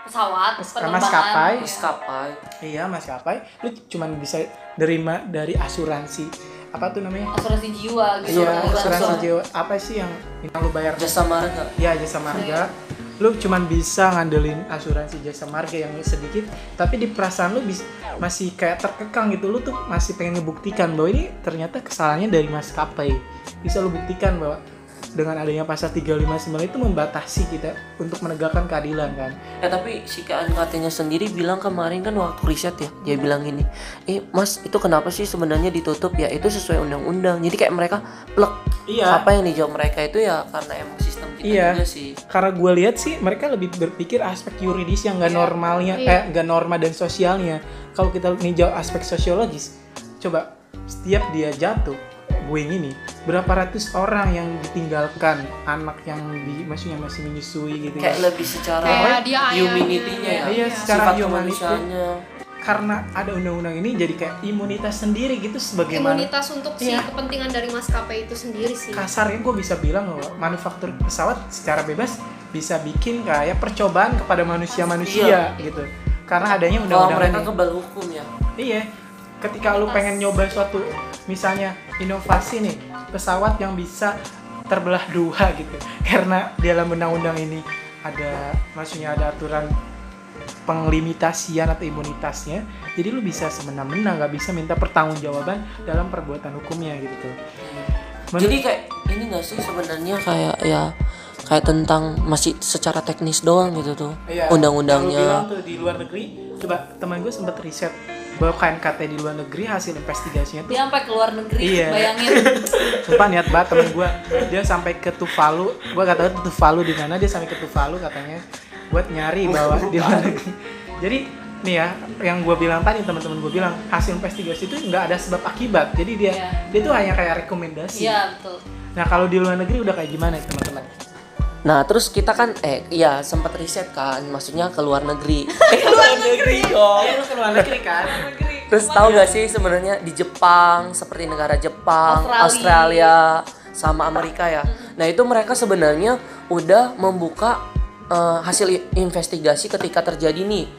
Speaker 4: pesawat,
Speaker 1: maskapai.
Speaker 4: Iya.
Speaker 3: maskapai.
Speaker 1: iya maskapai lu cuman bisa terima dari asuransi. Apa tuh namanya?
Speaker 4: Asuransi jiwa gitu.
Speaker 1: iya asuransi
Speaker 3: asuransi.
Speaker 1: jiwa. Apa sih yang yang lu bayar?
Speaker 3: Jasa marga.
Speaker 1: ya jasa marga. Lu cuman bisa ngandelin asuransi jasa marga yang sedikit tapi di perasaan lu bis- masih kayak terkekang gitu. Lu tuh masih pengen ngebuktikan bahwa ini ternyata kesalahannya dari maskapai bisa lu buktikan bahwa dengan adanya pasal 359 itu membatasi kita untuk menegakkan keadilan kan
Speaker 3: Ya tapi si KNKT-nya sendiri bilang kemarin kan waktu riset ya dia bilang gini, eh mas itu kenapa sih sebenarnya ditutup ya itu sesuai undang-undang. Jadi kayak mereka plek
Speaker 1: iya
Speaker 3: apa yang dijawab mereka itu ya karena emang sistem kita
Speaker 1: Iya.
Speaker 3: juga sih.
Speaker 1: karena gue lihat sih mereka lebih berpikir aspek yuridis yang gak normalnya
Speaker 2: Iya.
Speaker 1: eh gak norma dan sosialnya kalau kita ninjau aspek sosiologis coba setiap dia jatuh gue ini berapa ratus orang yang ditinggalkan anak yang di maksudnya masih menyusui gitu
Speaker 3: Kayak
Speaker 1: ya
Speaker 3: lebih secara
Speaker 2: Kayak dia
Speaker 3: humanity-nya ya.
Speaker 1: Iya, secara
Speaker 3: sifat kemanusiaannya.
Speaker 1: karena ada undang-undang ini jadi kayak imunitas sendiri gitu sebagaimana
Speaker 2: imunitas untuk si
Speaker 1: Iya.
Speaker 2: kepentingan dari maskapai itu sendiri sih
Speaker 1: kasarnya gue bisa bilang bahwa manufaktur pesawat secara bebas bisa bikin kayak percobaan kepada manusia-manusia gitu karena adanya undang-undang
Speaker 3: mereka kebal hukum ya.
Speaker 1: Iya, ketika lu pengen nyoba suatu misalnya inovasi nih pesawat yang bisa terbelah dua gitu. [LAUGHS] Karena di dalam undang-undang ini ada maksudnya ada aturan penglimitasian atau imunitasnya. Jadi lu bisa semena-mena nggak bisa minta pertanggungjawaban dalam perbuatan hukumnya gitu Men-
Speaker 3: Jadi kayak ini gak sih sebenarnya kayak ya kayak tentang masih secara teknis doang gitu tuh
Speaker 1: Iya,
Speaker 3: undang-undangnya.
Speaker 1: di luar negeri. Coba teman gue sempat riset bahwa KNKT di luar negeri hasil investigasinya tuh
Speaker 4: dia sampai ke luar negeri
Speaker 1: Iya.
Speaker 4: bayangin. [LAUGHS]
Speaker 1: Sumpah niat banget temen gue Dia sampai ke Tuvalu. Gue gak tahu Tuvalu di mana? Dia sampai ke Tuvalu katanya Buat nyari bahwa [LAUGHS] di luar negeri. Jadi nih ya Yang gue bilang tadi teman-teman gue bilang Hasil investigasi itu nggak ada sebab akibat. Jadi dia
Speaker 4: Iya.
Speaker 1: dia tuh hanya kayak rekomendasi.
Speaker 4: Iya betul.
Speaker 1: Nah kalau di luar negeri udah kayak gimana teman-teman?
Speaker 3: Nah terus kita kan eh iya sempat riset kan maksudnya ke luar negeri. [LAUGHS] Eh, ke luar negeri dong.
Speaker 1: lu ke luar negeri kan? [LAUGHS]
Speaker 3: Terus tahu gak sih sebenarnya di Jepang seperti negara Jepang,
Speaker 4: Australia.
Speaker 3: Australia, sama Amerika ya. Nah itu mereka sebenarnya udah membuka eh, hasil investigasi ketika terjadi nih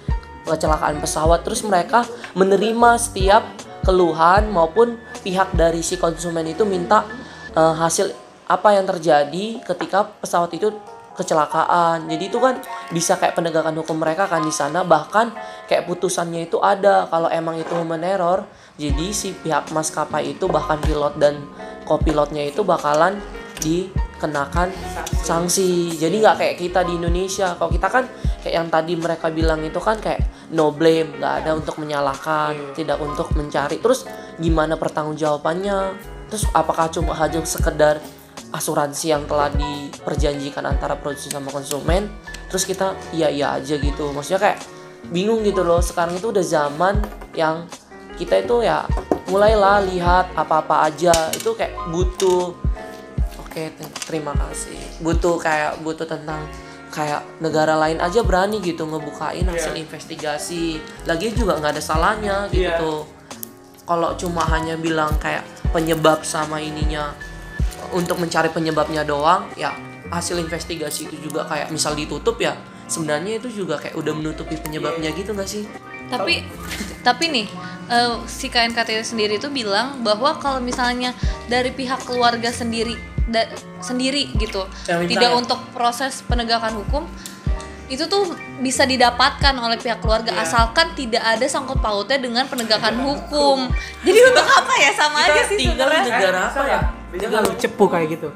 Speaker 3: kecelakaan pesawat. Terus mereka menerima setiap keluhan maupun pihak dari si konsumen itu minta eh, hasil apa yang terjadi ketika pesawat itu kecelakaan. Jadi itu kan bisa kayak penegakan hukum mereka kan di sana bahkan kayak putusannya itu ada kalau emang itu human error. Jadi si pihak maskapai itu bahkan pilot dan kopilotnya itu bakalan dikenakan sanksi. Jadi nggak kayak kita di Indonesia. Kalau kita kan kayak yang tadi mereka bilang itu kan kayak no blame, nggak ada untuk menyalahkan, tidak untuk mencari. Terus gimana pertanggungjawabannya? Terus apakah cuma hanya sekedar asuransi yang telah diperjanjikan antara produsen sama konsumen terus kita iya iya aja gitu. Maksudnya kayak bingung gitu loh. Sekarang itu udah zaman yang kita itu ya mulailah lihat apa-apa aja. Itu kayak butuh oke te- terima kasih. Butuh kayak butuh tentang kayak negara lain aja berani gitu ngebukain hasil investigasi. Lagi juga nggak ada salahnya gitu
Speaker 1: Iya.
Speaker 3: tuh kalau cuma hanya bilang kayak penyebab sama ininya untuk mencari penyebabnya doang ya hasil investigasi itu juga kayak misal ditutup ya sebenarnya itu juga kayak udah menutupi penyebabnya gitu gak sih?
Speaker 4: Tapi tapi nih eh, si KNKT sendiri itu bilang bahwa kalau misalnya dari pihak keluarga sendiri da- sendiri gitu tidak
Speaker 3: ya?
Speaker 4: untuk proses penegakan hukum itu tuh bisa didapatkan oleh pihak keluarga
Speaker 1: Iya.
Speaker 4: asalkan tidak ada sangkut pautnya dengan penegakan hukum. jadi untuk apa ya? Sama aja sih
Speaker 3: tinggal negara
Speaker 1: Eh,
Speaker 3: apa ya
Speaker 1: bisa nggak lu cepu kayak gitu.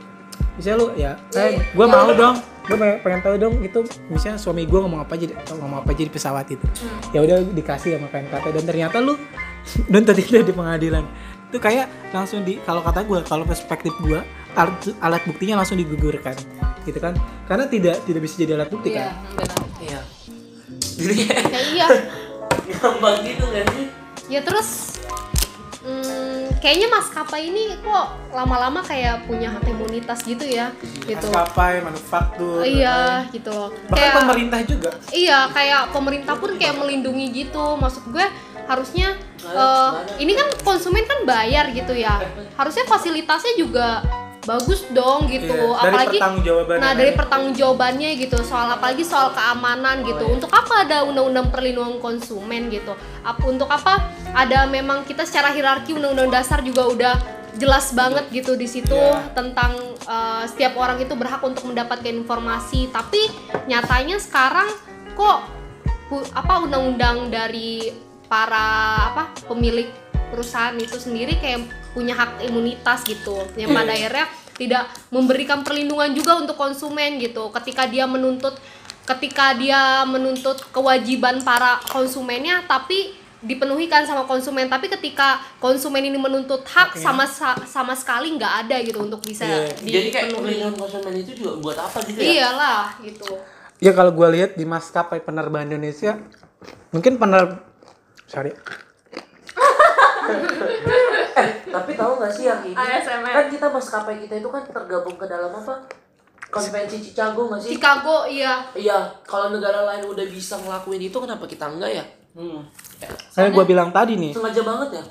Speaker 1: Misalnya lu ya eh, gue mau dong gue pengen, tahu dong itu misalnya suami gue ngomong apa jadi ngomong apa jadi pesawat itu ya udah dikasih sama KNKT dan ternyata lu [LAUGHS] nuntut itu di pengadilan. Itu kayak langsung di kalau kata gue kalau perspektif gue alat, alat buktinya langsung digugurkan gitu kan? Karena tidak tidak bisa jadi alat bukti
Speaker 4: iya
Speaker 1: kan?
Speaker 4: benar.
Speaker 3: Iya. Jadi [LAUGHS]
Speaker 2: ya iya.
Speaker 3: Gampang gitu gak sih?
Speaker 2: Ya terus hmm, kayaknya maskapai ini kok lama-lama kayak punya hak imunitas gitu ya gitu.
Speaker 1: Maskapai manufaktur
Speaker 2: iya gitu. Loh
Speaker 1: bahkan
Speaker 2: kayak
Speaker 1: pemerintah juga.
Speaker 2: Iya kayak pemerintah pun kayak melindungi gitu. Maksud gue harusnya eh, ini kan konsumen kan bayar gitu ya. Harusnya fasilitasnya juga bagus dong gitu.
Speaker 1: Iya, dari
Speaker 2: apalagi
Speaker 1: pertanggungjawabannya
Speaker 2: nah dari
Speaker 1: kan.
Speaker 2: pertanggungjawabannya gitu. Soal apalagi soal keamanan gitu. Untuk apa ada undang-undang perlindungan konsumen gitu? Ap- untuk apa ada memang kita secara hierarki undang-undang dasar juga udah jelas banget gitu di situ
Speaker 1: Iya.
Speaker 2: tentang eh, setiap orang itu berhak untuk mendapatkan informasi. Tapi nyatanya sekarang kok apa undang-undang dari para apa pemilik perusahaan itu sendiri kayak punya hak imunitas gitu. Yang pada akhirnya tidak memberikan perlindungan juga untuk konsumen gitu. Ketika dia menuntut ketika dia menuntut kewajiban para konsumennya tapi dipenuhi kan sama konsumen. Tapi ketika konsumen ini menuntut hak sama sa- sama sekali nggak ada gitu untuk bisa
Speaker 1: Iya.
Speaker 3: jadi kayak
Speaker 2: dipenuhi.
Speaker 3: perlindungan konsumen itu juga buat apa gitu ya?
Speaker 2: Iyalah gitu.
Speaker 1: Ya kalau gue lihat di maskapai penerbangan Indonesia, mungkin pener sorry, [LAUGHS]
Speaker 3: tapi tahu nggak sih yang ini?
Speaker 4: ASMR.
Speaker 3: kan kita maskapai kita itu kan tergabung ke dalam apa? Konvensi Chicago nggak sih?
Speaker 2: Chicago iya.
Speaker 3: Iya kalau negara lain udah bisa ngelakuin itu kenapa kita enggak ya? Hmm. Ya,
Speaker 1: Kayak gue bilang tadi nih,
Speaker 3: sengaja banget ya.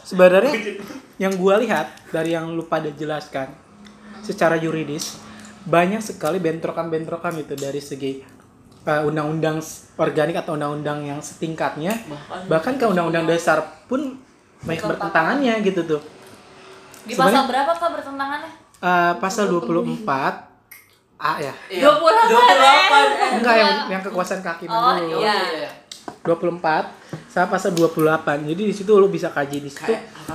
Speaker 1: sebenarnya yang gue lihat dari yang lu pada jelaskan secara yuridis banyak sekali bentrokan-bentrokan gitu dari segi uh, undang-undang s- organik atau undang-undang yang setingkatnya
Speaker 3: Bahkan
Speaker 1: bahkan ke undang-undang dasar pun banyak bertentangannya gitu tuh
Speaker 4: Di
Speaker 1: Sebenarnya-
Speaker 4: pasal berapa kak bertentangannya?
Speaker 1: Uh, pasal 24 A ya
Speaker 3: Iya.
Speaker 4: 28,
Speaker 3: 28.
Speaker 1: enggak yang yang kekuasaan kehakiman
Speaker 4: Oh,
Speaker 1: dulu
Speaker 3: Oh,
Speaker 4: Iya.
Speaker 3: iya. iya.
Speaker 1: 24 sama pasal 28 jadi di situ lu bisa kaji di situ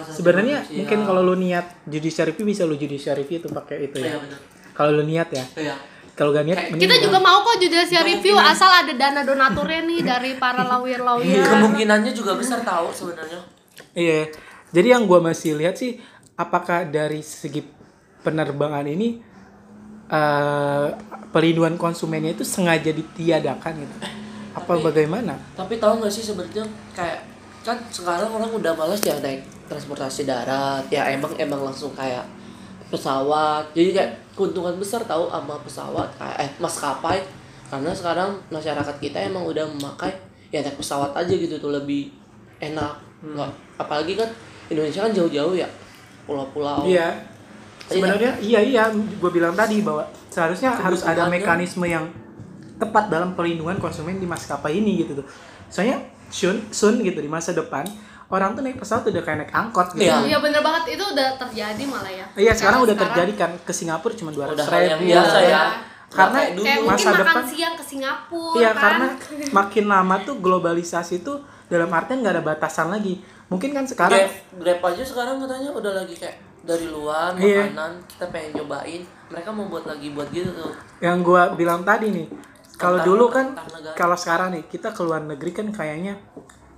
Speaker 1: sebenarnya mungkin kalau lu niat judicial review bisa lu judicial review itu pakai itu
Speaker 3: Iya
Speaker 1: ya
Speaker 3: benar.
Speaker 1: kalau lu niat ya
Speaker 3: Iya.
Speaker 1: kalau gak niat
Speaker 2: Kita juga mau kok judicial review asal ada dana donaturnya nih dari para [LAUGHS] lawyer-lawyer.
Speaker 3: Kemungkinannya juga besar tahu sebenarnya.
Speaker 1: Iya. Jadi yang gua masih lihat sih apakah dari segi penerbangan ini eh pelindungan konsumennya itu sengaja ditiadakan gitu? Apa
Speaker 3: Tapi-
Speaker 1: bagaimana?
Speaker 3: Tapi tahu nggak sih sebenarnya kayak kan sekarang orang udah malas ya naik transportasi darat ya emang emang langsung kayak pesawat. Jadi kayak keuntungan besar tahu sama pesawat kayak eh maskapai. Karena sekarang masyarakat kita emang udah memakai ya naik pesawat aja gitu tuh lebih enak nggak apalagi kan Indonesia kan jauh-jauh ya pulau-pulau
Speaker 1: Iya. Sebenarnya iya iya gue bilang tadi bahwa seharusnya harus ada mekanisme yang tepat dalam pelindungan konsumen di maskapai ini gitu tuh. Soalnya soon soon gitu di masa depan orang tuh naik pesawat udah kayak naik angkot gitu.
Speaker 3: Iya.
Speaker 2: Iya bener banget itu udah terjadi malah ya.
Speaker 1: Iya sekarang udah terjadi kan ke Singapura cuma 200
Speaker 3: udah
Speaker 1: ribu.
Speaker 3: biasa ya
Speaker 1: Karena
Speaker 3: Nggak kayak dulu.
Speaker 2: Kayak mungkin
Speaker 1: Masa
Speaker 2: makan
Speaker 1: depan-
Speaker 2: siang ke Singapura
Speaker 1: Iya
Speaker 2: kan.
Speaker 1: karena [LAUGHS] makin lama tuh globalisasi tuh dalam artian nggak ada batasan lagi. Mungkin kan sekarang
Speaker 3: Grab, Grab aja sekarang katanya udah lagi kayak dari luar
Speaker 1: Iya.
Speaker 3: makanan kita pengen nyobain mereka mau buat lagi buat gitu tuh
Speaker 1: yang gua bilang tadi nih kalau dulu kan kalau sekarang nih kita ke luar negeri kan kayaknya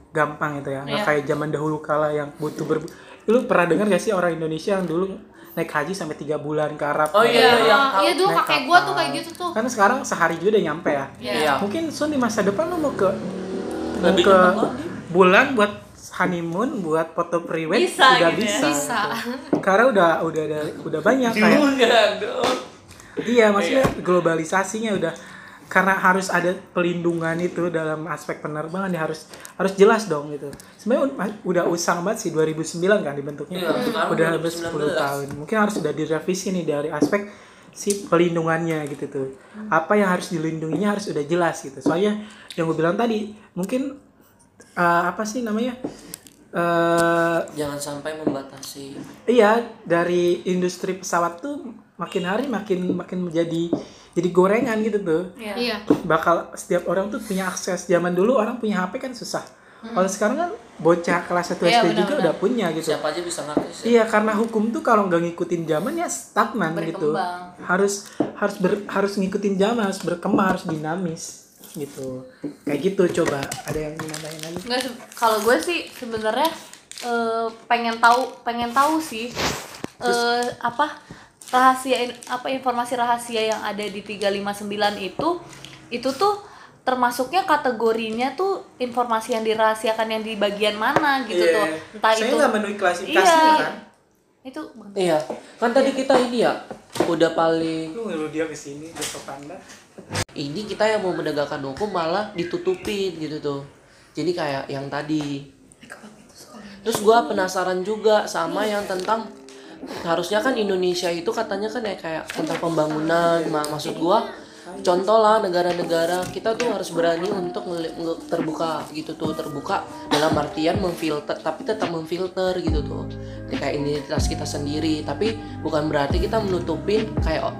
Speaker 1: gampang gitu ya nggak
Speaker 4: Iya.
Speaker 1: kayak zaman dahulu kala yang butuh ber lu pernah dengar gak sih orang Indonesia yang dulu naik haji sampai tiga bulan ke Arab
Speaker 3: Oh,
Speaker 2: Iya,
Speaker 3: iya, iya.
Speaker 2: iya dulu kakek gua tuh kayak gitu tuh.
Speaker 1: kan sekarang sehari juga udah nyampe ya
Speaker 3: Iya.
Speaker 1: mungkin Sun di masa depan lu mau ke
Speaker 3: Lebih
Speaker 1: ke bulan buat honeymoon buat foto pre-wed
Speaker 4: Bisa
Speaker 1: udah
Speaker 4: gitu ya.
Speaker 1: bisa
Speaker 2: Bisa.
Speaker 1: karena udah udah ada udah banyak kayak. Iya, maksudnya globalisasinya udah karena harus ada pelindungan itu dalam aspek penerbangan ya harus harus jelas dong gitu. Sebenarnya udah usang banget sih 2009 kan dibentuknya.
Speaker 3: Sekarang
Speaker 1: udah hampir 10
Speaker 3: 2019.
Speaker 1: tahun. Mungkin harus udah direvisi nih dari aspek si pelindungannya gitu tuh. Apa yang harus dilindunginya harus udah jelas gitu. Soalnya yang gue bilang tadi, mungkin eh, apa sih namanya? eh
Speaker 3: Jangan sampai membatasi.
Speaker 1: Iya, dari industri pesawat tuh makin hari makin makin menjadi jadi gorengan gitu tuh.
Speaker 4: Iya.
Speaker 2: Iya.
Speaker 1: Bakal setiap orang tuh punya akses. Zaman dulu orang punya HP kan susah. Kalau sekarang kan bocah kelas 1
Speaker 4: Iya,
Speaker 1: SD juga udah punya gitu.
Speaker 3: Siapa aja bisa ngakses ya.
Speaker 1: Iya, karena hukum tuh kalau nggak ngikutin zaman ya stagnan gitu. Harus harus ber- harus ngikutin zaman, harus berkembang, harus dinamis gitu. Kayak gitu coba. Ada yang mau nambahin lagi?
Speaker 4: Nggak se- kalau gue sih sebenarnya eh, pengen tahu pengen tahu sih eh, apa rahasia apa informasi rahasia yang ada di 359 itu itu tuh termasuknya kategorinya tuh informasi yang dirahasiakan yang di bagian mana gitu tuh entah
Speaker 1: Iya. Saya
Speaker 4: itu
Speaker 1: nggak klasifikasinya
Speaker 4: Iya.
Speaker 1: kan.
Speaker 4: itu
Speaker 3: Iya. Kan tadi kita ini ya udah paling
Speaker 1: Lu ngeluh dia ke sini besok anda.
Speaker 3: ini kita yang mau menegakkan hukum malah ditutupin gitu tuh. Jadi kayak yang tadi. Terus gua penasaran juga sama yang tentang harusnya kan Indonesia itu katanya kan ya kayak tentang pembangunan. Ma- maksud gua contoh lah negara-negara kita tuh harus berani untuk terbuka gitu tuh terbuka dalam artian memfilter tapi tetap memfilter gitu tuh. Kayak identitas kita sendiri tapi bukan berarti kita menutupin kayak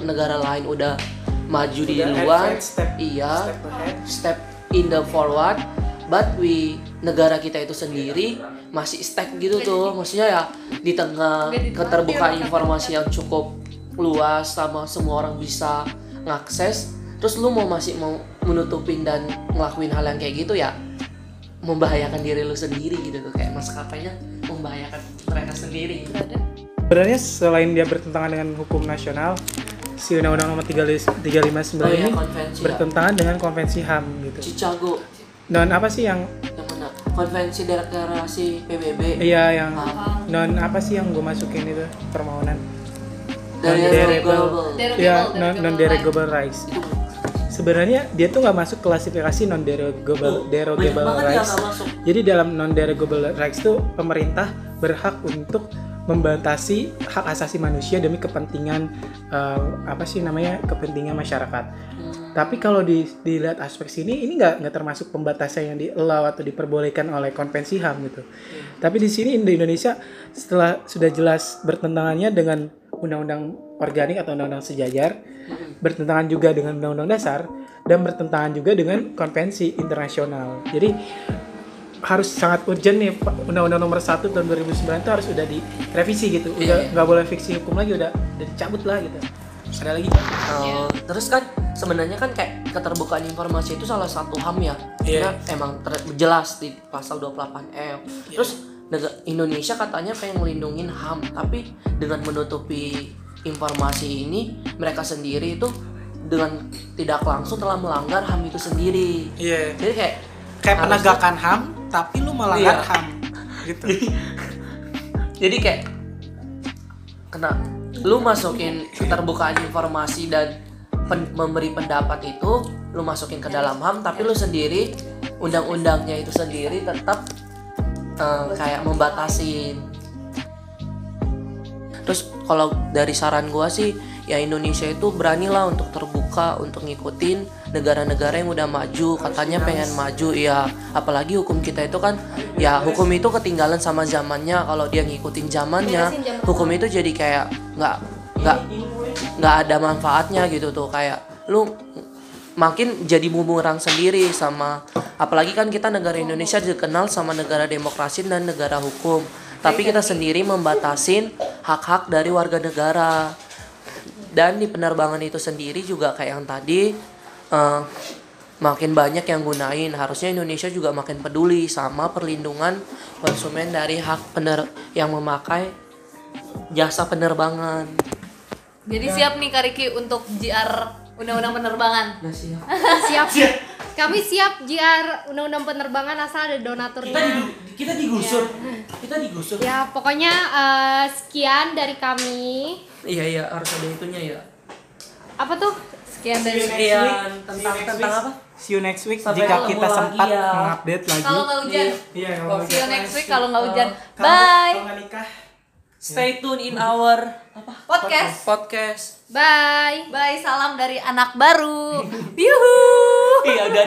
Speaker 3: negara lain udah maju di luar.
Speaker 1: step-
Speaker 3: iya
Speaker 1: step ahead.
Speaker 3: step in the forward but we negara kita itu sendiri masih stack gitu tuh. Maksudnya ya di tengah keterbukaan informasi yang cukup luas sama semua orang bisa ngakses terus lu mau masih mau menutupin dan ngelakuin hal yang kayak gitu ya membahayakan diri lu sendiri gitu tuh kayak maskapainya membahayakan mereka sendiri.
Speaker 1: Sebenarnya selain dia bertentangan dengan hukum nasional, si Undang-Undang Nomor 359
Speaker 3: oh iya
Speaker 1: ini
Speaker 3: konvensi ya.
Speaker 1: bertentangan dengan konvensi HAM gitu.
Speaker 3: Chicago.
Speaker 1: Dan apa sih yang
Speaker 3: yang mana? Konvensi deklarasi PBB
Speaker 1: iya yang non apa sih yang gue masukin itu? Permohonan Non-derogable. ya non
Speaker 4: derogable
Speaker 1: non derogable rights
Speaker 3: itu
Speaker 1: sebenarnya dia tuh nggak masuk klasifikasi non derogable
Speaker 3: Tuh,
Speaker 1: derogable rights. Jadi dalam non derogable rights itu pemerintah berhak untuk membatasi hak asasi manusia demi kepentingan eh, apa sih namanya kepentingan masyarakat. Tapi kalau di, dilihat aspek sini ini nggak nggak termasuk pembatasan yang di allow atau diperbolehkan oleh konvensi HAM gitu. Tapi di sini di Indonesia setelah sudah jelas bertentangannya dengan undang-undang organik atau undang-undang sejajar, bertentangan juga dengan undang-undang dasar dan bertentangan juga dengan konvensi internasional. Jadi harus sangat urgent nih Pak. undang-undang nomor 1 tahun 2009 itu harus udah direvisi gitu. Udah
Speaker 3: Iya.
Speaker 1: nggak boleh fiksi hukum lagi udah udah dicabut lah gitu. Ada lagi Pak?
Speaker 3: Eh, terus kan sebenarnya kan kayak keterbukaan informasi itu salah satu HAM ya.
Speaker 1: Iya.
Speaker 3: Karena emang jelas di pasal 28 F. Terus Indonesia katanya pengen melindungin HAM, tapi dengan menutupi informasi ini mereka sendiri itu dengan tidak langsung telah melanggar HAM itu sendiri.
Speaker 1: Iya.
Speaker 3: Jadi kayak
Speaker 1: Kayak penegakan HAM tapi lu melanggar
Speaker 3: Iya.
Speaker 1: HAM gitu. [LAUGHS]
Speaker 3: jadi kayak kena lu masukin keterbukaan informasi dan pen- memberi pendapat itu lu masukin ke dalam HAM tapi lu sendiri undang-undangnya itu sendiri tetap eh, kayak membatasin. Terus kalau dari saran gua sih ya Indonesia itu beranilah untuk terbuka untuk ngikutin negara-negara yang udah maju katanya pengen maju ya apalagi hukum kita itu kan ya hukum itu ketinggalan sama zamannya. Kalau dia ngikutin zamannya hukum itu jadi kayak nggak nggak nggak ada manfaatnya gitu tuh. Kayak lu makin jadi bumerang sendiri sama apalagi kan kita negara Indonesia dikenal sama negara demokrasi dan negara hukum. Tapi kita sendiri membatasin hak-hak dari warga negara. Dan di penerbangan itu sendiri juga kayak yang tadi eh, makin banyak yang gunain. Harusnya Indonesia juga makin peduli sama perlindungan konsumen dari hak pener yang memakai jasa penerbangan.
Speaker 4: Jadi siap nih Kariki untuk JR Undang-Undang Penerbangan.
Speaker 3: Nah, siap.
Speaker 2: siap. Kami siap JR Undang-Undang Penerbangan asal ada donaturnya.
Speaker 3: kita digusur kita digusur
Speaker 2: Ya, pokoknya eh, sekian dari kami.
Speaker 3: iya iya harus ada itunya ya
Speaker 2: Apa tuh?
Speaker 4: Sekian dari
Speaker 3: sekian tentang tentang apa
Speaker 1: See you next week
Speaker 3: Sampai
Speaker 1: jika kita
Speaker 3: lagi
Speaker 1: sempat
Speaker 3: ya.
Speaker 1: mengupdate lagi.
Speaker 4: Kalau nggak hujan.
Speaker 1: Iya,
Speaker 4: See you next week kalau nggak hujan.
Speaker 1: Kalau-
Speaker 4: Bye.
Speaker 1: kalau nikah.
Speaker 3: stay tune in our
Speaker 4: Podcast.
Speaker 3: podcast
Speaker 2: Bye.
Speaker 4: Bye. Salam dari anak baru. [LAUGHS] Yuhu.
Speaker 3: iya udah